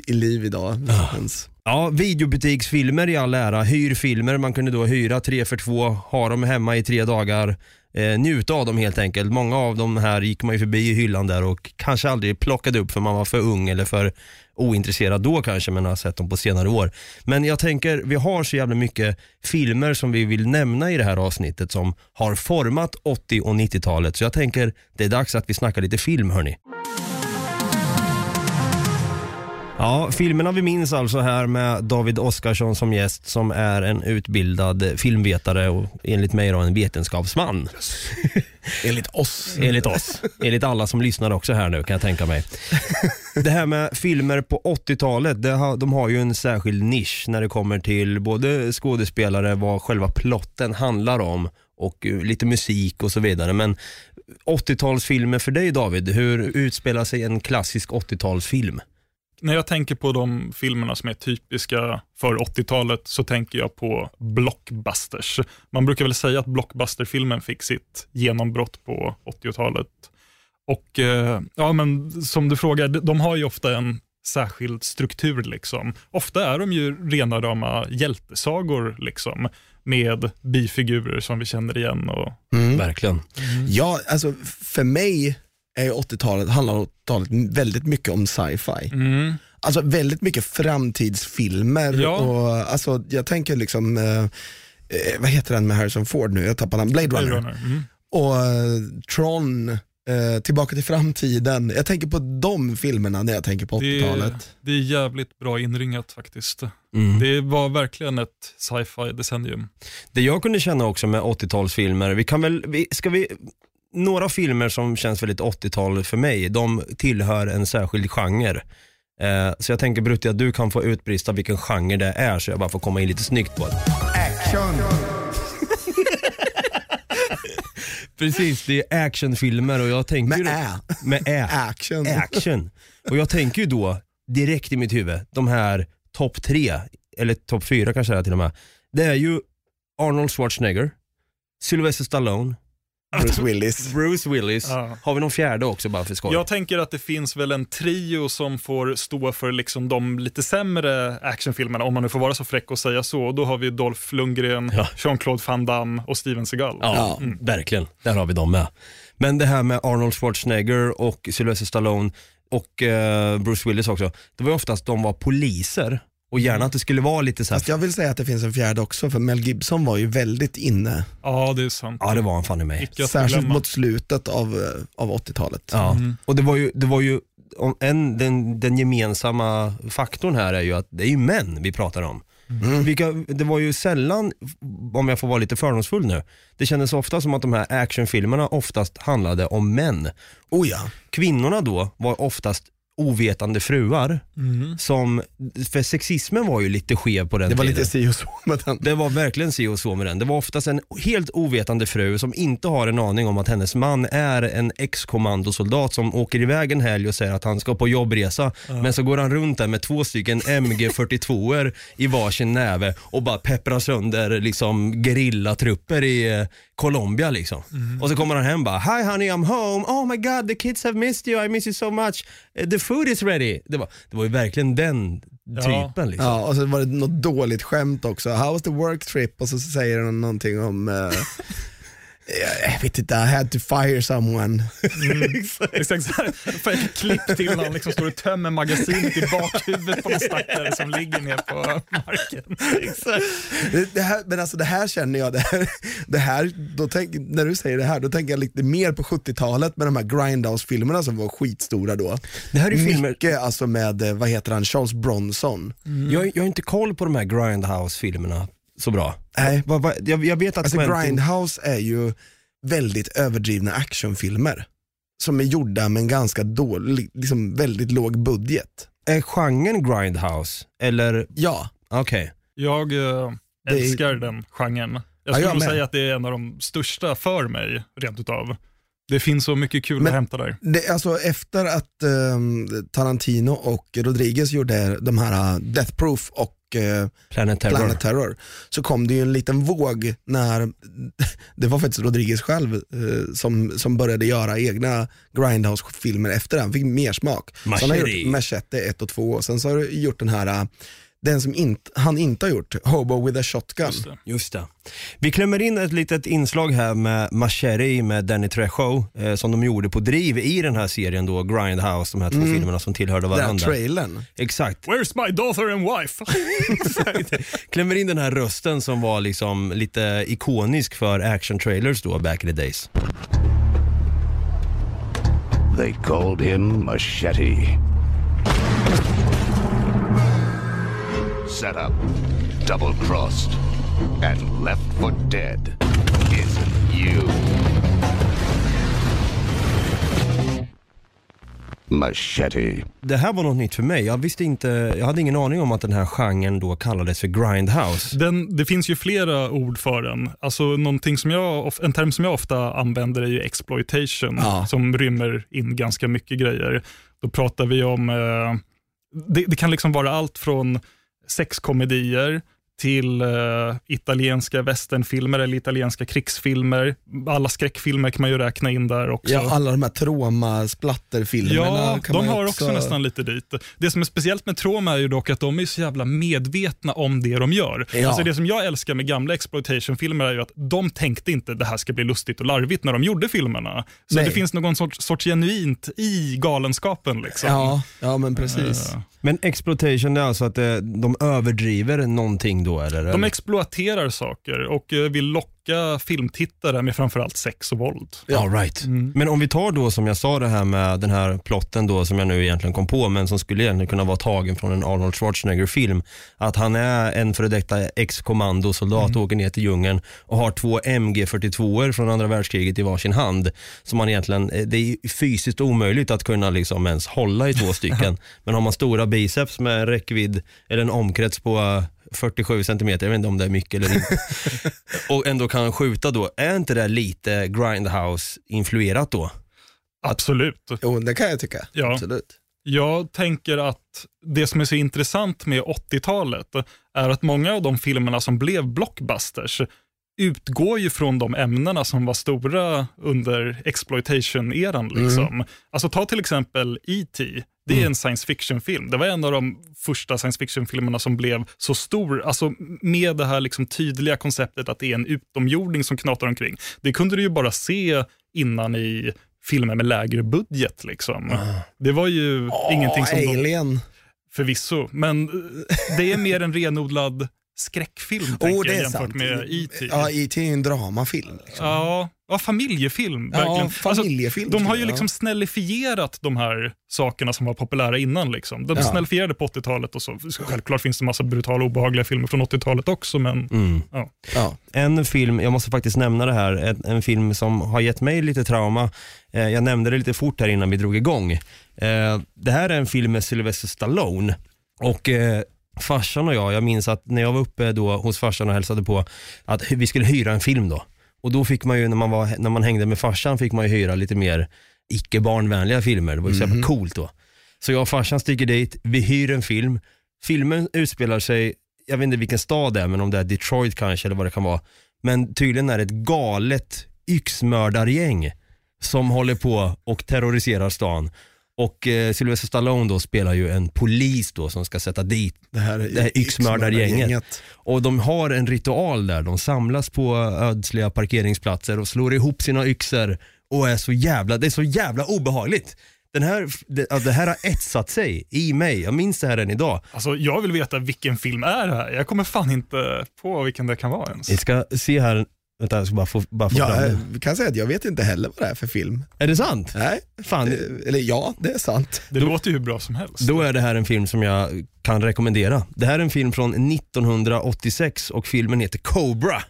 [SPEAKER 2] i liv idag ens.
[SPEAKER 1] Ja, videobutiksfilmer i all ära, hyrfilmer, man kunde då hyra tre för två, ha dem hemma i tre dagar, eh, njuta av dem helt enkelt. Många av dem här gick man ju förbi i hyllan där och kanske aldrig plockade upp för man var för ung eller för ointresserad då kanske men har sett dem på senare år. Men jag tänker, vi har så jävla mycket filmer som vi vill nämna i det här avsnittet som har format 80 och 90-talet så jag tänker det är dags att vi snackar lite film hörni. Ja, filmerna vi minns alltså här med David Oskarsson som gäst som är en utbildad filmvetare och enligt mig då en vetenskapsman.
[SPEAKER 2] Enligt oss.
[SPEAKER 1] Enligt oss. Enligt alla som lyssnar också här nu kan jag tänka mig. Det här med filmer på 80-talet, det har, de har ju en särskild nisch när det kommer till både skådespelare, vad själva plotten handlar om och eh, lite musik och så vidare. Men 80-talsfilmer för dig David, hur utspelar sig en klassisk 80-talsfilm?
[SPEAKER 3] När jag tänker på de filmerna som är typiska för 80-talet så tänker jag på blockbusters. Man brukar väl säga att blockbusterfilmen fick sitt genombrott på 80-talet. Och eh, ja, men som du frågar, de- har ju ofta en särskild struktur. liksom. Ofta är de ju rena rama hjältesagor liksom, med bifigurer som vi känner igen. Och,
[SPEAKER 2] Mm.
[SPEAKER 1] Verkligen.
[SPEAKER 2] Ja, alltså för mig är 80-talet, handlar 80-talet väldigt mycket om sci-fi.
[SPEAKER 3] mm,
[SPEAKER 2] Alltså väldigt mycket framtidsfilmer
[SPEAKER 3] Ja.
[SPEAKER 2] och alltså jag tänker liksom, eh, eh, vad heter den med Harrison Ford nu? Jag tappar namn, Blade
[SPEAKER 3] Blade
[SPEAKER 2] Runner.
[SPEAKER 3] Runner. Mm.
[SPEAKER 2] Och eh, Tron, eh, Tillbaka till framtiden. Jag tänker på de filmerna när jag tänker på
[SPEAKER 3] Det,
[SPEAKER 2] 80-talet.
[SPEAKER 3] det är jävligt bra inringat faktiskt.
[SPEAKER 1] Mm.
[SPEAKER 3] Det var verkligen ett sci-fi decennium.
[SPEAKER 1] Det jag kunde känna också med 80-talsfilmer, vi kan väl, vi, ska vi, några filmer som känns väldigt 80-tal för mig, de tillhör en särskild genre. Eh, så jag tänker Brutti att du kan få utbrista vilken genre det är så jag bara får komma in lite snyggt på det.
[SPEAKER 2] Action! <laughs>
[SPEAKER 1] Precis, det är actionfilmer och jag tänker
[SPEAKER 2] Med ä.
[SPEAKER 1] Med ä.
[SPEAKER 2] Action.
[SPEAKER 1] Action. Och jag tänker ju då direkt i mitt huvud, de här topp tre, eller topp fyra kanske det är till och med. Det är ju Arnold Schwarzenegger, Sylvester Stallone,
[SPEAKER 2] Bruce Willis. <laughs>
[SPEAKER 1] Bruce Willis.
[SPEAKER 3] Ja.
[SPEAKER 1] Har vi någon fjärde också bara för skoj?
[SPEAKER 3] Jag tänker att det finns väl en trio som får stå för liksom de lite sämre actionfilmerna, om man nu får vara så fräck och säga så. Och Då har vi Dolph Lundgren,
[SPEAKER 1] Ja.
[SPEAKER 3] Jean-Claude Van Damme och Steven Seagal.
[SPEAKER 1] Ja,
[SPEAKER 2] Ja.
[SPEAKER 1] verkligen. Där har vi dem med. Men det här med Arnold Schwarzenegger och Sylvester Stallone och eh, Bruce Willis också. Det var ju oftast de var poliser och gärna att det skulle vara lite så här.
[SPEAKER 2] Fast jag vill säga att det finns en fjärde också, för Mel Gibson var ju väldigt inne,
[SPEAKER 3] Ja, det är sant.
[SPEAKER 1] Ja, det var han fan i mig.
[SPEAKER 3] Icke att
[SPEAKER 2] särskilt mot slutet av, eh, av 80-talet.
[SPEAKER 1] Ja,
[SPEAKER 3] Mm.
[SPEAKER 1] och det var ju, det var ju om en, den, den gemensamma faktorn här är ju att det är ju män vi pratar om.
[SPEAKER 2] Mm.
[SPEAKER 1] Vilka, det var ju sällan, om jag får vara lite fördomsfull nu, det kändes ofta som att de här actionfilmerna oftast handlade om män.
[SPEAKER 2] Oh ja.
[SPEAKER 1] Kvinnorna då var oftast ovetande fruar. Som, för sexismen var ju lite skev på den
[SPEAKER 2] Det var
[SPEAKER 1] tiden.
[SPEAKER 2] lite si och så med den.
[SPEAKER 1] Det var verkligen si och så med den. Det var oftast en helt ovetande fru som inte har en aning om att hennes man är en ex-kommandosoldat som åker iväg en helg och säger att han ska på jobbresa. Men så går han runt där med två stycken MG42 i varsin näve och bara pepprar sönder liksom gerillatrupper i eh, Colombia liksom. Och så kommer han hem bara Hi honey I'm home, oh my god the kids have missed you, I miss you so much, Eh, the food is ready. Det var, det var ju verkligen den
[SPEAKER 3] Ja.
[SPEAKER 1] typen liksom.
[SPEAKER 2] Ja, och så var det något dåligt skämt också. How was the work trip? Och så säger han någonting om eh, <laughs> jag vet inte, I had to fire someone. <laughs>
[SPEAKER 3] Exakt så här. Får ett klipp till när han liksom står och tömmer magasinet i bakhuvudet på någon stackare som ligger ner på marken.
[SPEAKER 2] Det, det här, men alltså det här känner jag, det här, det här då tänk, när du säger det här, då tänker jag lite mer på 70-talet med de här Grindhouse-filmerna som var skitstora då.
[SPEAKER 1] Det här är ju filmer,
[SPEAKER 2] Mycket alltså med, eh, vad heter han, Charles Bronson.
[SPEAKER 1] Jag, jag har inte koll på de här Grindhouse-filmerna så bra.
[SPEAKER 2] Nej.
[SPEAKER 1] Va, va, jag, jag vet att
[SPEAKER 2] Alltså
[SPEAKER 1] Quentin-
[SPEAKER 2] Grindhouse är ju väldigt överdrivna actionfilmer. Som är gjorda med en ganska dålig, liksom väldigt låg budget.
[SPEAKER 1] Är genren Grindhouse? Eller,
[SPEAKER 2] Ja,
[SPEAKER 1] okej.
[SPEAKER 3] Jag eh,
[SPEAKER 2] Det är-
[SPEAKER 3] älskar den genren. Jag
[SPEAKER 2] Ja,
[SPEAKER 3] skulle
[SPEAKER 2] jag
[SPEAKER 3] nog
[SPEAKER 2] med.
[SPEAKER 3] säga att det är en av de största för mig, rent utav. Det finns så mycket kul
[SPEAKER 2] Men-
[SPEAKER 3] att hämta där.
[SPEAKER 2] det, alltså efter att ehm, Tarantino och Rodriguez gjorde de här uh, Death Proof och eh,
[SPEAKER 1] Planet Terror.
[SPEAKER 2] Planet Terror så kom det ju en liten våg när <laughs> det var faktiskt Rodriguez själv eh, som, som började göra egna Grindhouse-filmer efter den, fick mer smak. Så han har
[SPEAKER 1] Machete.
[SPEAKER 2] gjort Machete 1 och 2 och sen så har du gjort den här, eh, den som inte, han inte har gjort, Hobo with a Shotgun.
[SPEAKER 3] Just det.
[SPEAKER 1] Just det. Vi klämmer in ett litet inslag här med Machete med Danny Trejo eh, som de gjorde på driv i den här serien då, Grindhouse, de här två filmerna som tillhörde
[SPEAKER 2] Den
[SPEAKER 1] varandra.
[SPEAKER 2] trailern.
[SPEAKER 1] Exakt.
[SPEAKER 3] Where's my daughter and wife? <laughs> <laughs>
[SPEAKER 1] Klämmer in den här rösten som var liksom lite ikonisk för action trailers då back in the days.
[SPEAKER 4] They called him Machete. Set up, double crossed, and left for dead isn't you. Machete.
[SPEAKER 1] Det här var något nytt för mig. Jag visste inte, jag hade ingen aning om att den här genren då kallades för grindhouse.
[SPEAKER 3] Den, det finns ju flera ord för den. Alltså, någonting som jag, en term som jag ofta använder är ju exploitation,
[SPEAKER 2] Ja.
[SPEAKER 3] som rymmer in ganska mycket grejer. Då pratar vi om, eh, det, det kan liksom vara allt från sexkomedier till eh, italienska westernfilmer eller italienska krigsfilmer. Alla skräckfilmer kan man ju räkna in där också.
[SPEAKER 2] Ja, alla de här Troma-splatterfilmerna
[SPEAKER 3] Ja, de har också nästan lite dit. Det som är speciellt med Troma är ju dock att de är så jävla medvetna om det de gör.
[SPEAKER 2] Ja.
[SPEAKER 3] Alltså det som jag älskar med gamla exploitation-filmer är ju att de tänkte inte det här ska bli lustigt och larvigt när de gjorde filmerna. Så
[SPEAKER 2] Nej.
[SPEAKER 3] det finns någon sorts, sorts genuint i galenskapen. Liksom.
[SPEAKER 2] Ja, ja men precis.
[SPEAKER 3] Eh,
[SPEAKER 1] men exploitation det är alltså att eh, de överdriver någonting då eller?
[SPEAKER 3] De exploaterar saker och eh, vill locka filmtittare med framförallt sex och våld.
[SPEAKER 1] All right. Men om vi tar då som jag sa det här med den här plotten då som jag nu egentligen kom på men som skulle egentligen kunna vara tagen från en Arnold Schwarzenegger-film. Att han är en före detta ex-kommandosoldat och åker ner till djungeln och har två MG42 från andra världskriget i varsin hand. Som man egentligen, eh, det är fysiskt omöjligt att kunna liksom ens hålla i två stycken. <laughs> men har man stora biceps med räckvidd eller en omkrets på eh, 47 centimeter, jag vet inte om det är mycket eller inte. <laughs> och ändå kan skjuta då, är inte det lite Grindhouse-influerat då?
[SPEAKER 3] Absolut.
[SPEAKER 2] Jo, det kan jag tycka.
[SPEAKER 3] Ja.
[SPEAKER 2] Absolut.
[SPEAKER 3] Jag tänker att det som är så intressant med 80-talet är att många av de filmerna som blev blockbusters utgår ju från de ämnena som var stora under exploitation-eran. Liksom. Alltså ta till exempel E.T. Det är en science fiction-film. Det var en av de första science fiction-filmerna som blev så stor, alltså med det här liksom tydliga konceptet att det är en utomjording som knatar omkring. Det kunde du ju bara se innan i filmer med lägre budget. Liksom. Det var ju ingenting som de,
[SPEAKER 2] Alien.
[SPEAKER 3] förvisso, men det är mer en renodlad skräckfilm
[SPEAKER 2] Oh, det
[SPEAKER 3] jag,
[SPEAKER 2] är
[SPEAKER 3] jämfört
[SPEAKER 2] sant.
[SPEAKER 3] med E.T.
[SPEAKER 2] Ja, E.T. är ju en dramafilm. Liksom.
[SPEAKER 3] Ja, ja, familjefilm.
[SPEAKER 2] Ja,
[SPEAKER 3] verkligen.
[SPEAKER 2] familjefilm
[SPEAKER 3] de har ju liksom snällifierat de här sakerna som var populära innan. Liksom. De
[SPEAKER 2] Ja.
[SPEAKER 3] snällifierade på 80-talet och så. Självklart finns det massa brutala och obehagliga filmer från 80-talet också, men
[SPEAKER 1] Mm.
[SPEAKER 3] ja.
[SPEAKER 2] Ja.
[SPEAKER 1] En film, jag måste faktiskt nämna det här, en, en film som har gett mig lite trauma. Eh, jag nämnde det lite fort här innan vi drog igång. Eh, det här är en film med Sylvester Stallone och eh, farsan och jag, jag minns att när jag var uppe då hos farsan och hälsade på att vi skulle hyra en film då. Och då fick man ju, när man, var, när man hängde med farsan, fick man ju hyra lite mer icke barnvänliga filmer. Det var ju så jävla coolt då. Så jag och farsan sticker dit, vi hyr en film. Filmen utspelar sig, jag vet inte vilken stad det är, men om det är Detroit kanske eller vad det kan vara. Men tydligen är det ett galet yxmördargäng som håller på och terroriserar stan. Och eh, Sylvester Stallone då spelar ju en polis då som ska sätta dit
[SPEAKER 2] Det här,
[SPEAKER 1] Det här yxmördargänget. och de har en ritual där, de samlas på ödsliga parkeringsplatser och slår ihop sina yxor och är så jävla, det är så jävla obehagligt. Den här, det, det här har etsat sig i mig, jag minns det här än idag.
[SPEAKER 3] Alltså, jag vill veta vilken film är det här. Jag kommer fan inte på vilken det kan vara ens.
[SPEAKER 1] Vi ska se här, vänta jag ska bara få, bara få
[SPEAKER 2] Ja,
[SPEAKER 1] fram
[SPEAKER 2] jag
[SPEAKER 1] det.
[SPEAKER 2] kan säga att jag vet inte heller vad det är för film.
[SPEAKER 1] Är det sant?
[SPEAKER 2] Nej,
[SPEAKER 1] Fan,
[SPEAKER 2] Eh, eller ja, det är sant.
[SPEAKER 3] Det låter ju hur bra som helst.
[SPEAKER 1] Då är det här en film som jag kan rekommendera. Det här är en film från 1986 och filmen heter Cobra.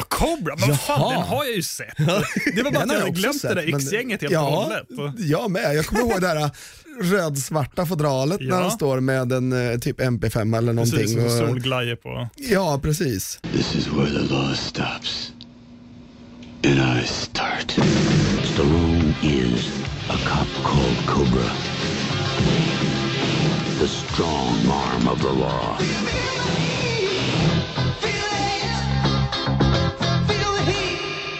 [SPEAKER 3] Ah, Cobra, men vad fan, den har jag ju sett. Det var bara att jag
[SPEAKER 2] jag
[SPEAKER 3] hade glömt
[SPEAKER 2] sett,
[SPEAKER 3] det där yxgänget helt och
[SPEAKER 2] ja,
[SPEAKER 3] hållet. Och-
[SPEAKER 2] Jag med. Jag kommer ihåg det här rödsvarta fodralet
[SPEAKER 3] Ja.
[SPEAKER 2] när de står med en eh, typ MP5 eller
[SPEAKER 3] Precis,
[SPEAKER 2] någonting.
[SPEAKER 3] och
[SPEAKER 2] och,
[SPEAKER 3] solglajjor på.
[SPEAKER 2] ja, precis.
[SPEAKER 4] This is where the law stops. And I start. Stallone is a cop called Cobra. The strong arm of the law.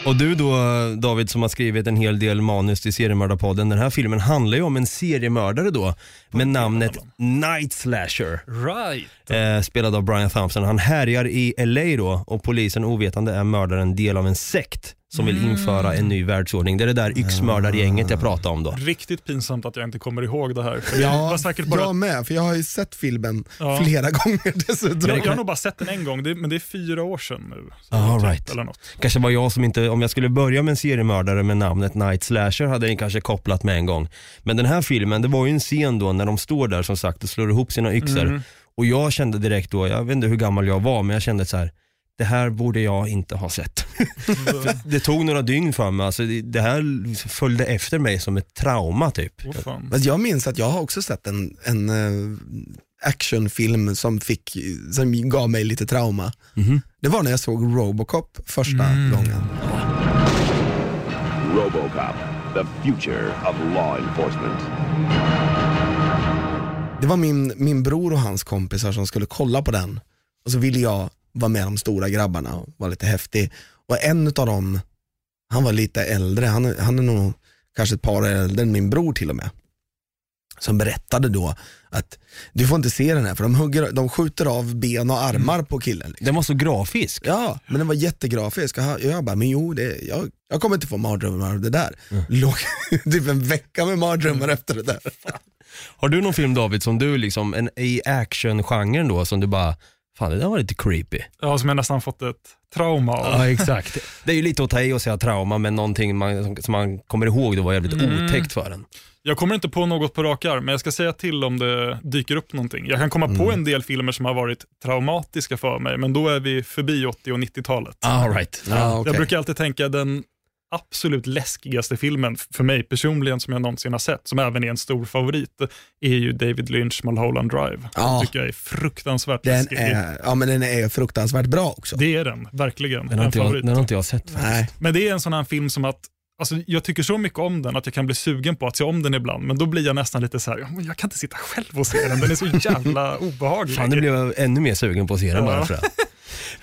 [SPEAKER 1] Och du då David som har skrivit en hel del manus till seriemördarpodden. Den här filmen handlar ju om en seriemördare då med namnet Night Slasher.
[SPEAKER 3] Right.
[SPEAKER 1] Eh, spelad av Brian Thompson. Han härjar i LA då och polisen ovetande är mördaren del av en sekt som vill införa en ny världsordning. Det är det där yxmördargänget jag pratade om då.
[SPEAKER 3] Riktigt pinsamt att jag inte kommer ihåg det här. För det
[SPEAKER 2] Ja,
[SPEAKER 3] var säkert bara...
[SPEAKER 2] jag med, för jag har ju sett filmen
[SPEAKER 3] Ja.
[SPEAKER 2] flera <laughs> gånger dessutom.
[SPEAKER 3] Jag, jag har nog bara sett den en gång, det, men det är fyra år sedan nu.
[SPEAKER 1] All
[SPEAKER 3] typ,
[SPEAKER 1] right.
[SPEAKER 3] Eller något.
[SPEAKER 1] Kanske var jag som inte, om jag skulle börja med en seriemördare med namnet Night Slasher hade den kanske kopplat med en gång. Men den här filmen, det var ju en scen då när de står där som sagt och slår ihop sina yxor.
[SPEAKER 3] Mm.
[SPEAKER 1] Och jag kände direkt då, jag vet inte hur gammal jag var, men jag kände så här. Det här borde jag inte ha sett. <laughs> Det tog några dygn för mig, alltså det, här följde efter mig som ett trauma typ.
[SPEAKER 3] Fan.
[SPEAKER 2] Men jag minns att jag har också sett en, en eh, actionfilm som, fick, som gav mig lite trauma.
[SPEAKER 1] Mhm.
[SPEAKER 2] Det var när jag såg Robocop första gången.
[SPEAKER 4] Robocop, the future of law enforcement.
[SPEAKER 2] Det var min, min bror och hans kompisar som skulle kolla på den och så ville jag vara med de stora grabbarna och vara lite häftig. Och en av dem, han var lite äldre, han, han är nog kanske ett par år äldre än min bror till och med. Som berättade då att du får inte se den här för de, hugger, de skjuter av ben och armar på killen. Liksom.
[SPEAKER 1] Den var så grafisk.
[SPEAKER 2] Ja, men den var jättegrafisk. Och Jag bara, men jo, det, jag, jag kommer inte få mardrömmar av det där. Låg <laughs> typ en vecka med mardrömmar efter det där.
[SPEAKER 1] Har du någon film David som du liksom, en, i actiongenren då, som du bara, fan det där var lite creepy.
[SPEAKER 3] Ja, som jag nästan fått ett trauma av.
[SPEAKER 1] Ja exakt. <laughs> Det är ju lite att ta i och säga trauma men någonting man, som, man kommer ihåg då var jävligt otäckt för en.
[SPEAKER 3] Jag kommer inte på något på rak arm, men jag ska säga till om det dyker upp någonting. Jag kan komma på en del filmer som har varit traumatiska för mig, men då är vi förbi 80 och 90-talet.
[SPEAKER 1] All right.
[SPEAKER 2] Ja, okej.
[SPEAKER 3] Jag brukar alltid tänka den absolut läskigaste filmen för mig personligen som jag någonsin har sett, som även är en stor favorit, är ju David Lynch Mulholland Drive.
[SPEAKER 2] Ja.
[SPEAKER 3] Den tycker jag är fruktansvärt
[SPEAKER 2] Den
[SPEAKER 3] läskig.
[SPEAKER 2] är, ja, men den är fruktansvärt bra också.
[SPEAKER 3] Det är den, verkligen.
[SPEAKER 1] Den har, inte jag, den har inte jag sett.
[SPEAKER 2] Nej.
[SPEAKER 3] Men det är en sån här film som att Alltså, jag tycker så mycket om den att jag kan bli sugen på att se om den ibland, men då blir jag nästan lite så här, "Ja, men jag kan inte sitta själv och se den, den är så jävla <laughs> obehaglig.
[SPEAKER 1] Fan, nu blev jag ännu mer sugen på att se den bara för det.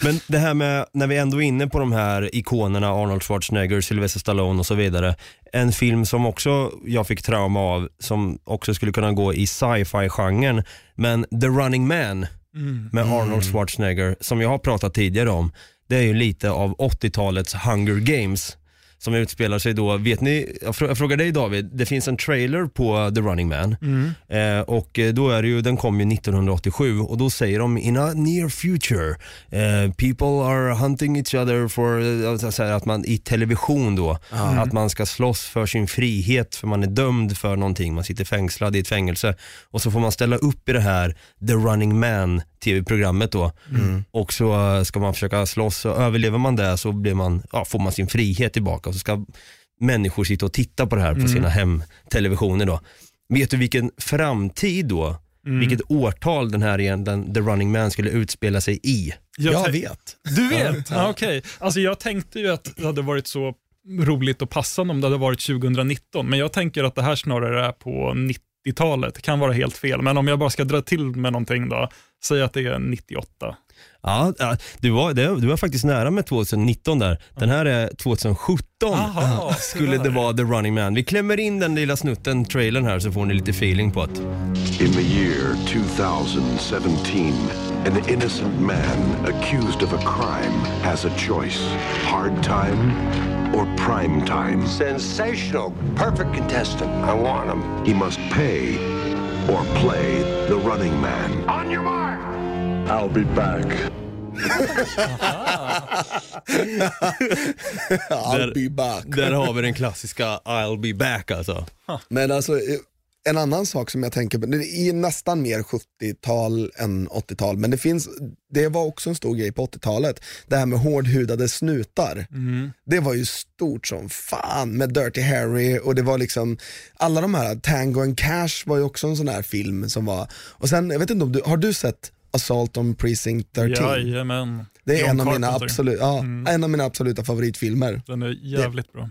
[SPEAKER 1] Men det här med, när vi ändå är inne på de här ikonerna, Arnold Schwarzenegger, Sylvester Stallone och så vidare. En film som också jag fick trauma av, som också skulle kunna gå i sci-fi-genren, men The Running Man
[SPEAKER 3] Mm.
[SPEAKER 1] med Arnold Schwarzenegger, som jag har pratat tidigare om, det är ju lite av 80-talets Hunger Games. Som utspelar sig då, vet ni, jag frå- jag frågar dig David, det finns en trailer på The Running Man. Eh, och eh, då är det ju, den kom ju 1987 och då säger de in a near future, eh, people are hunting each other for, eh, alltså så här, att man i television då, att man ska slåss för sin frihet för man är dömd för någonting, man sitter fängslad i ett fängelse. Och så får man ställa upp i det här The Running Man tv-programmet då. Och så eh, ska man försöka slåss och överlever man det så blir man, ja, får man sin frihet tillbaka. och så ska människor sitta och titta på det här på sina hemtelevisioner då. Vet du vilken framtid då, vilket årtal den här igen, den, The Running Man skulle utspela sig i?
[SPEAKER 3] Jag
[SPEAKER 2] Jag vet.
[SPEAKER 3] Du vet? Ja. Okej. Alltså jag tänkte ju att det hade varit så roligt och passande om det hade varit 2019, men jag tänker att det här snarare är på 90-talet. Det kan vara helt fel, men om jag bara ska dra till med någonting då, säg att det är 98.
[SPEAKER 1] Ja, ja du, var, det, du var faktiskt nära med 2019 där. Den här är 2017.
[SPEAKER 3] Aha,
[SPEAKER 1] skulle det vara The Running Man. Vi klämmer in den lilla snutten, trailern här, så får ni lite feeling på att
[SPEAKER 5] In the year 2017, an innocent man accused of a crime has a choice hard time or prime time.
[SPEAKER 6] Sensational. Perfect contestant. I want him.
[SPEAKER 5] He must pay or play the running man.
[SPEAKER 6] On your mark.
[SPEAKER 5] I'll be back. <laughs>
[SPEAKER 2] I'll be back.
[SPEAKER 1] där har vi den klassiska I'll be back alltså.
[SPEAKER 2] Men alltså, eh, en annan sak som jag tänker på, det är nästan mer 70-tal än 80-tal, men det finns, det var också en stor grej på 80-talet, det här med hårdhudade snutar. Det var ju stort som fan med Dirty Harry och det var liksom, alla de här, Tango and Cash var ju också en sån här film som var, och sen, jag vet inte om du, har du sett Assault on Precinct 13?
[SPEAKER 3] Jajamän.
[SPEAKER 2] det är
[SPEAKER 3] John
[SPEAKER 2] en av, mina absolut, ja, en av mina absoluta favoritfilmer.
[SPEAKER 3] Den är jävligt bra.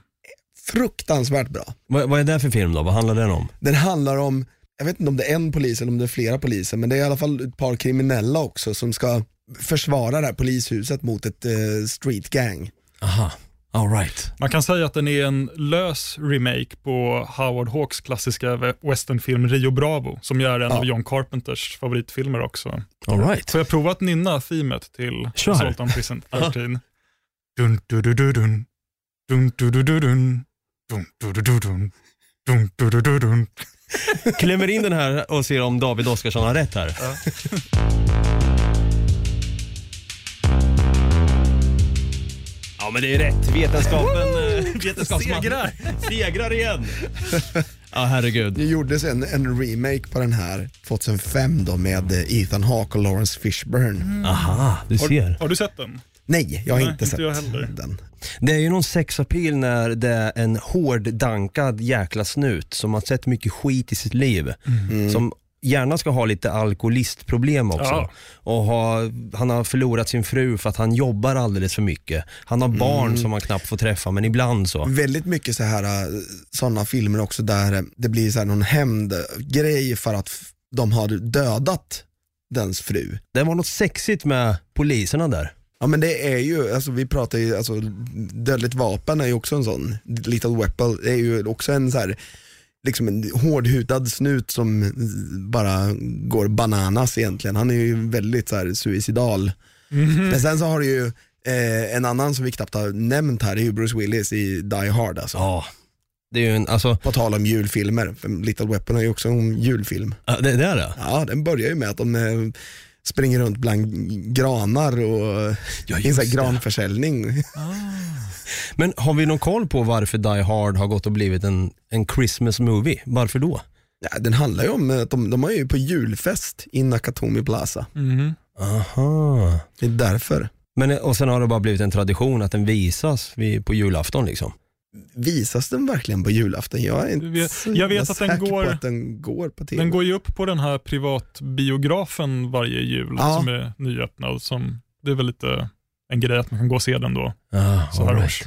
[SPEAKER 2] Fruktansvärt bra.
[SPEAKER 1] Vad, vad är det för film då? Vad handlar den om?
[SPEAKER 2] Den handlar om, jag vet inte om det är en polis eller om det är flera poliser, men det är i alla fall ett par kriminella också som ska försvara det här polishuset mot ett eh, street gang.
[SPEAKER 1] Aha, alright.
[SPEAKER 3] Man kan säga att den är en lös remake på Howard Hawks klassiska we- westernfilm Rio Bravo, som ju är en
[SPEAKER 2] Ja.
[SPEAKER 3] av John Carpenters favoritfilmer också.
[SPEAKER 1] Alright.
[SPEAKER 3] Får jag prova att nynna themet till
[SPEAKER 1] Kör.
[SPEAKER 3] Assault on Precinct 13? Dun, du, du, du, dun. Dun, du, du, du, dun. Dun, du, du, du, dun. Dun, du, du, du, dun.
[SPEAKER 1] Klämmer in den här och ser om David Oskarsson har rätt här. <laughs> Ja men det är rätt. Vetenskapen, eh, <laughs> vetenskapsman
[SPEAKER 3] Segrar.
[SPEAKER 1] segrar igen. Ja herregud.
[SPEAKER 2] Det gjordes en, en remake på den här 2005 då med eh, Ethan Hawke och Lawrence Fishburne.
[SPEAKER 1] Aha, du ser.
[SPEAKER 3] Har du sett den?
[SPEAKER 2] Nej, jag har
[SPEAKER 3] Nej,
[SPEAKER 2] inte
[SPEAKER 3] inte
[SPEAKER 2] sett
[SPEAKER 3] jag heller.
[SPEAKER 2] den.
[SPEAKER 1] Det är ju någon sexappeal när det är en hårddankad jäkla snut som har sett mycket skit i sitt liv. Som gärna ska ha lite alkoholistproblem också.
[SPEAKER 3] Ja.
[SPEAKER 1] Och ha, han har förlorat sin fru för att han jobbar alldeles för mycket. Han har barn som han knappt får träffa, men ibland så.
[SPEAKER 2] Väldigt mycket så här sådana filmer också där eh, det blir så här någon hämndgrej för att de har dödat dens fru.
[SPEAKER 1] Det var något sexigt med poliserna där.
[SPEAKER 2] Ja men det är ju, alltså vi pratar ju, alltså dödligt vapen är ju också en sån, Little Weapon är ju också en så här liksom en hårdhudad snut som bara går bananas egentligen. Han är ju väldigt så här suicidal. Men sen så har du ju eh, en annan som vi knappt har nämnt här, det är ju Bruce Willis i Die Hard alltså.
[SPEAKER 1] Ja, det är ju en, alltså,
[SPEAKER 2] På tal om julfilmer, Little Weapon är ju också en julfilm.
[SPEAKER 1] ja, det, det är det.
[SPEAKER 2] Ja, den börjar ju med att de eh, springer runt bland granar och
[SPEAKER 1] Ja,
[SPEAKER 2] i en granförsäljning.
[SPEAKER 1] Men har vi någon koll på varför Die Hard har gått och blivit en, en Christmas movie? Varför då?
[SPEAKER 2] Ja, den handlar ju om att de, de är ju på julfest i Nakatomi Plaza.
[SPEAKER 3] Mhm.
[SPEAKER 1] Aha.
[SPEAKER 2] Det är därför.
[SPEAKER 1] Men, och sen har det bara blivit en tradition att den visas vid, på julafton liksom.
[SPEAKER 2] Visas den verkligen på julafton? Jag är inte
[SPEAKER 3] vet- jag vet att den går-
[SPEAKER 2] på att den går på tv.
[SPEAKER 3] Den går ju upp på den här privatbiografen varje jul
[SPEAKER 2] Ja.
[SPEAKER 3] som är nyöppnad. Som, det är väl lite en grej att man kan gå och se den då.
[SPEAKER 1] Ah,
[SPEAKER 3] Så här års.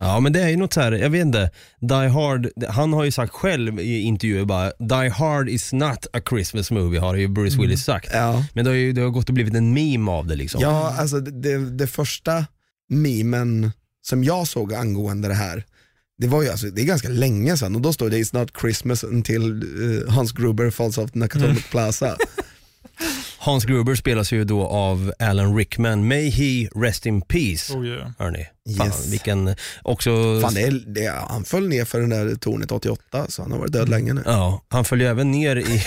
[SPEAKER 1] Ja men det är ju något så här, jag vet inte, Die Hard, han har ju sagt själv i intervjuer bara, Die Hard is not a Christmas movie har ju Bruce Willis sagt.
[SPEAKER 2] Ja.
[SPEAKER 1] Men det har ju det har gått och blivit en meme av det liksom.
[SPEAKER 2] ja, alltså det, det första memen som jag såg angående det här, det var ju alltså, det är ganska länge sedan och då står det It's not Christmas until eh, Hans Gruber falls off Nakatomi
[SPEAKER 3] Mm.
[SPEAKER 2] Plaza. <laughs>
[SPEAKER 1] Hans Gruber spelas ju då av Alan Rickman, May he rest in peace.
[SPEAKER 3] Oh yeah.
[SPEAKER 1] Hörni. Fan,
[SPEAKER 2] Yes.
[SPEAKER 1] vilken också...
[SPEAKER 2] Fan, det är, det, han föll ner för den där tornet 88 så han har varit död länge nu.
[SPEAKER 1] Ja, han följer även ner i...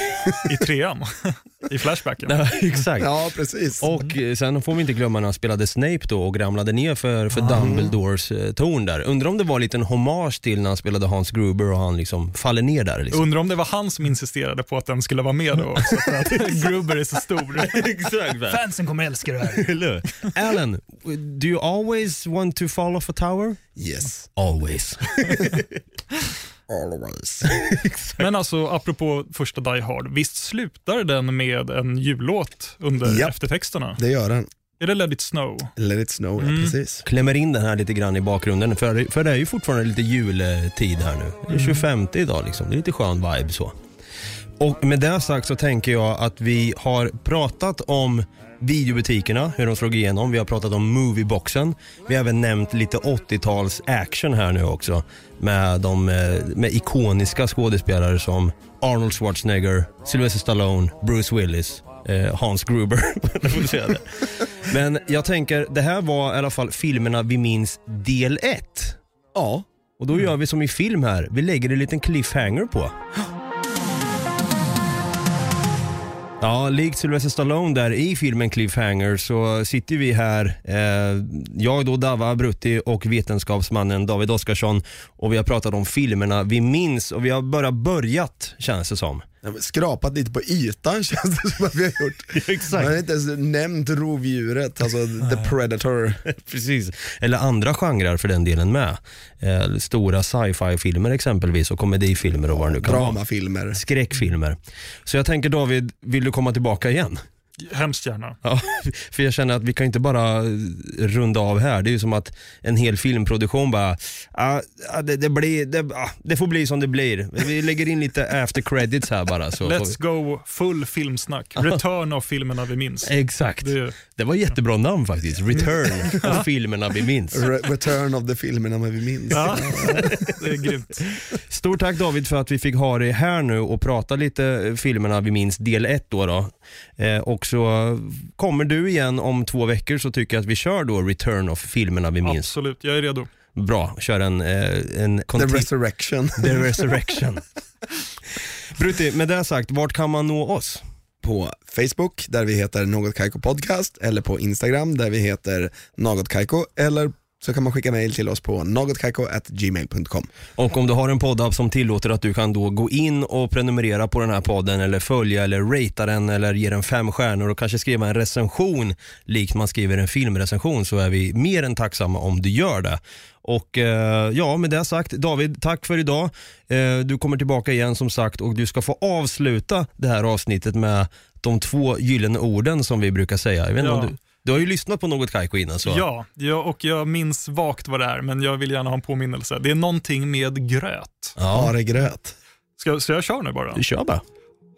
[SPEAKER 1] <laughs>
[SPEAKER 3] I trean, <laughs> i Flashbacken.
[SPEAKER 1] Ja, exakt.
[SPEAKER 2] Ja, precis.
[SPEAKER 1] Och eh, sen får vi inte glömma när han spelade Snape då och ramlade ner för, för Dumbledores eh, torn där. Undrar om det var en liten hommage till när han spelade Hans Gruber och han liksom faller ner där. Liksom.
[SPEAKER 3] Undrar om det var han som insisterade på att den skulle vara med då också, för att <laughs> Gruber är så stor.
[SPEAKER 1] Exakt.
[SPEAKER 3] Fansen kommer älska det här.
[SPEAKER 1] Eller? Alan, do you always want to fall off a tower?
[SPEAKER 2] Yes.
[SPEAKER 1] Always. <laughs>
[SPEAKER 2] Always.
[SPEAKER 3] Men alltså, apropå första Die Hard, visst slutar den med en jullåt under
[SPEAKER 2] Ja.
[SPEAKER 3] eftertexterna?
[SPEAKER 2] Det gör han.
[SPEAKER 3] Är det Let It Snow?
[SPEAKER 2] Let it snow,
[SPEAKER 1] Mm.
[SPEAKER 2] ja precis.
[SPEAKER 1] Klämmer in den här lite grann i bakgrunden för, för det är ju fortfarande lite jultid här nu. Det är 25 idag liksom. Det är lite skön vibe så. Och med det sagt så tänker jag att vi har pratat om videobutikerna, hur de slog igenom. Vi har pratat om movieboxen. Vi har även nämnt lite 80-tals action här nu också. Med, de, eh, med ikoniska skådespelare som Arnold Schwarzenegger, Sylvester Stallone, Bruce Willis, eh, Hans Gruber. <laughs> Men jag tänker, det här var i alla fall filmerna vi minns del 1.
[SPEAKER 2] Ja,
[SPEAKER 1] Och då gör vi som i film här, vi lägger en liten cliffhanger på. <gasps> <gasps> Ja, likt Sylvester Stallone där i filmen Cliffhanger så sitter vi här, eh, jag då Dava Brutti och vetenskapsmannen David Oskarsson och vi har pratat om filmerna vi minns och vi har bara börjat känns det som.
[SPEAKER 2] Skrapat lite på ytan <laughs> känns det som att vi har gjort. <laughs>
[SPEAKER 1] Exakt.
[SPEAKER 2] Man har inte ens nämnt rovdjuret, alltså the predator. <laughs>
[SPEAKER 1] Precis, eller andra genrer för den delen med. Eh, stora sci-fi filmer exempelvis och komedifilmer och vad det nu kan vara.
[SPEAKER 2] Dramafilmer.
[SPEAKER 1] Skräckfilmer. Så jag tänker David, vill du komma tillbaka igen?
[SPEAKER 3] Hemskt gärna.
[SPEAKER 1] Ja, <laughs> för jag känner att vi kan inte bara runda av här. Det är ju som att en hel filmproduktion bara, ah, ah, det, det, blir, det, ah, det får bli som det blir. Vi lägger in lite after credits här bara. Så
[SPEAKER 3] Let's go full filmsnack. Return av filmerna vi minns.
[SPEAKER 1] Exakt.
[SPEAKER 3] Det,
[SPEAKER 1] Det var jättebra namn faktiskt. Return av filmerna vi minns.
[SPEAKER 2] Re- Return of the filmerna vi minns.
[SPEAKER 3] ja, <laughs> det är grymt.
[SPEAKER 1] Stort tack David för att vi fick ha dig här nu och prata lite filmerna vi minns del 1 då. då. Eh, och så kommer du igen om två veckor så tycker jag att vi kör då Return of filmerna vi minns.
[SPEAKER 3] Absolut, jag är redo.
[SPEAKER 1] Bra, kör en, eh, en
[SPEAKER 2] The Resurrection.
[SPEAKER 1] The Resurrection. Brutti, med det sagt, vart kan man nå oss?
[SPEAKER 2] På Facebook där vi heter Något Kaiko Podcast eller på Instagram där vi heter Något Kaiko eller så kan man skicka mail till oss på nogotkaiko.gmail.com.
[SPEAKER 1] Och om du har en poddapp som tillåter att du kan då gå in och prenumerera på den här podden eller följa eller ratea den eller ge den fem stjärnor och kanske skriva en recension likt man skriver en filmrecension så är vi mer än tacksamma om du gör det. Och eh, ja, med det sagt, David, tack för idag. Eh, du kommer tillbaka igen som sagt och du ska få avsluta det här avsnittet med de två gyllene orden som vi brukar säga. Jag vet inte
[SPEAKER 3] Ja.
[SPEAKER 1] om du, du har ju lyssnat på något Kaiko innan så.
[SPEAKER 3] Ja, ja, och jag minns vagt vad det är, men jag vill gärna ha en påminnelse. Det är någonting med gröt.
[SPEAKER 1] ja.
[SPEAKER 2] Haregröt.
[SPEAKER 3] Ska, så jag kör nu bara?
[SPEAKER 1] Du kör bara.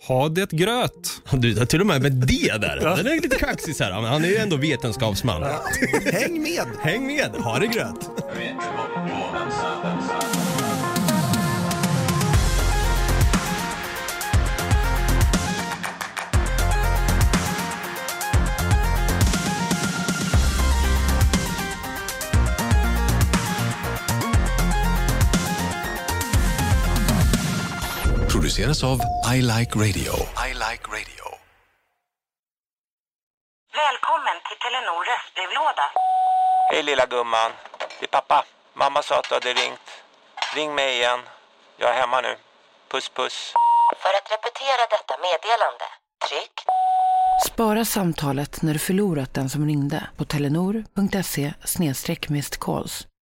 [SPEAKER 3] Ha det gröt.
[SPEAKER 1] Du till och med med det där. Den är lite kaxig så här. men han är ju ändå vetenskapsman.
[SPEAKER 2] Häng med!
[SPEAKER 1] Häng med, ha det gröt.
[SPEAKER 7] Produceras av I Like Radio. I Like Radio.
[SPEAKER 8] Välkommen till Telenor röstbrevlåda.
[SPEAKER 9] Hej lilla gumman. Det är pappa. Mamma sa att du hade ringt. Ring mig igen. Jag är hemma nu. Puss puss.
[SPEAKER 8] För att repetera detta meddelande, tryck
[SPEAKER 10] Spara samtalet när du förlorat den som ringde på telenor.se calls.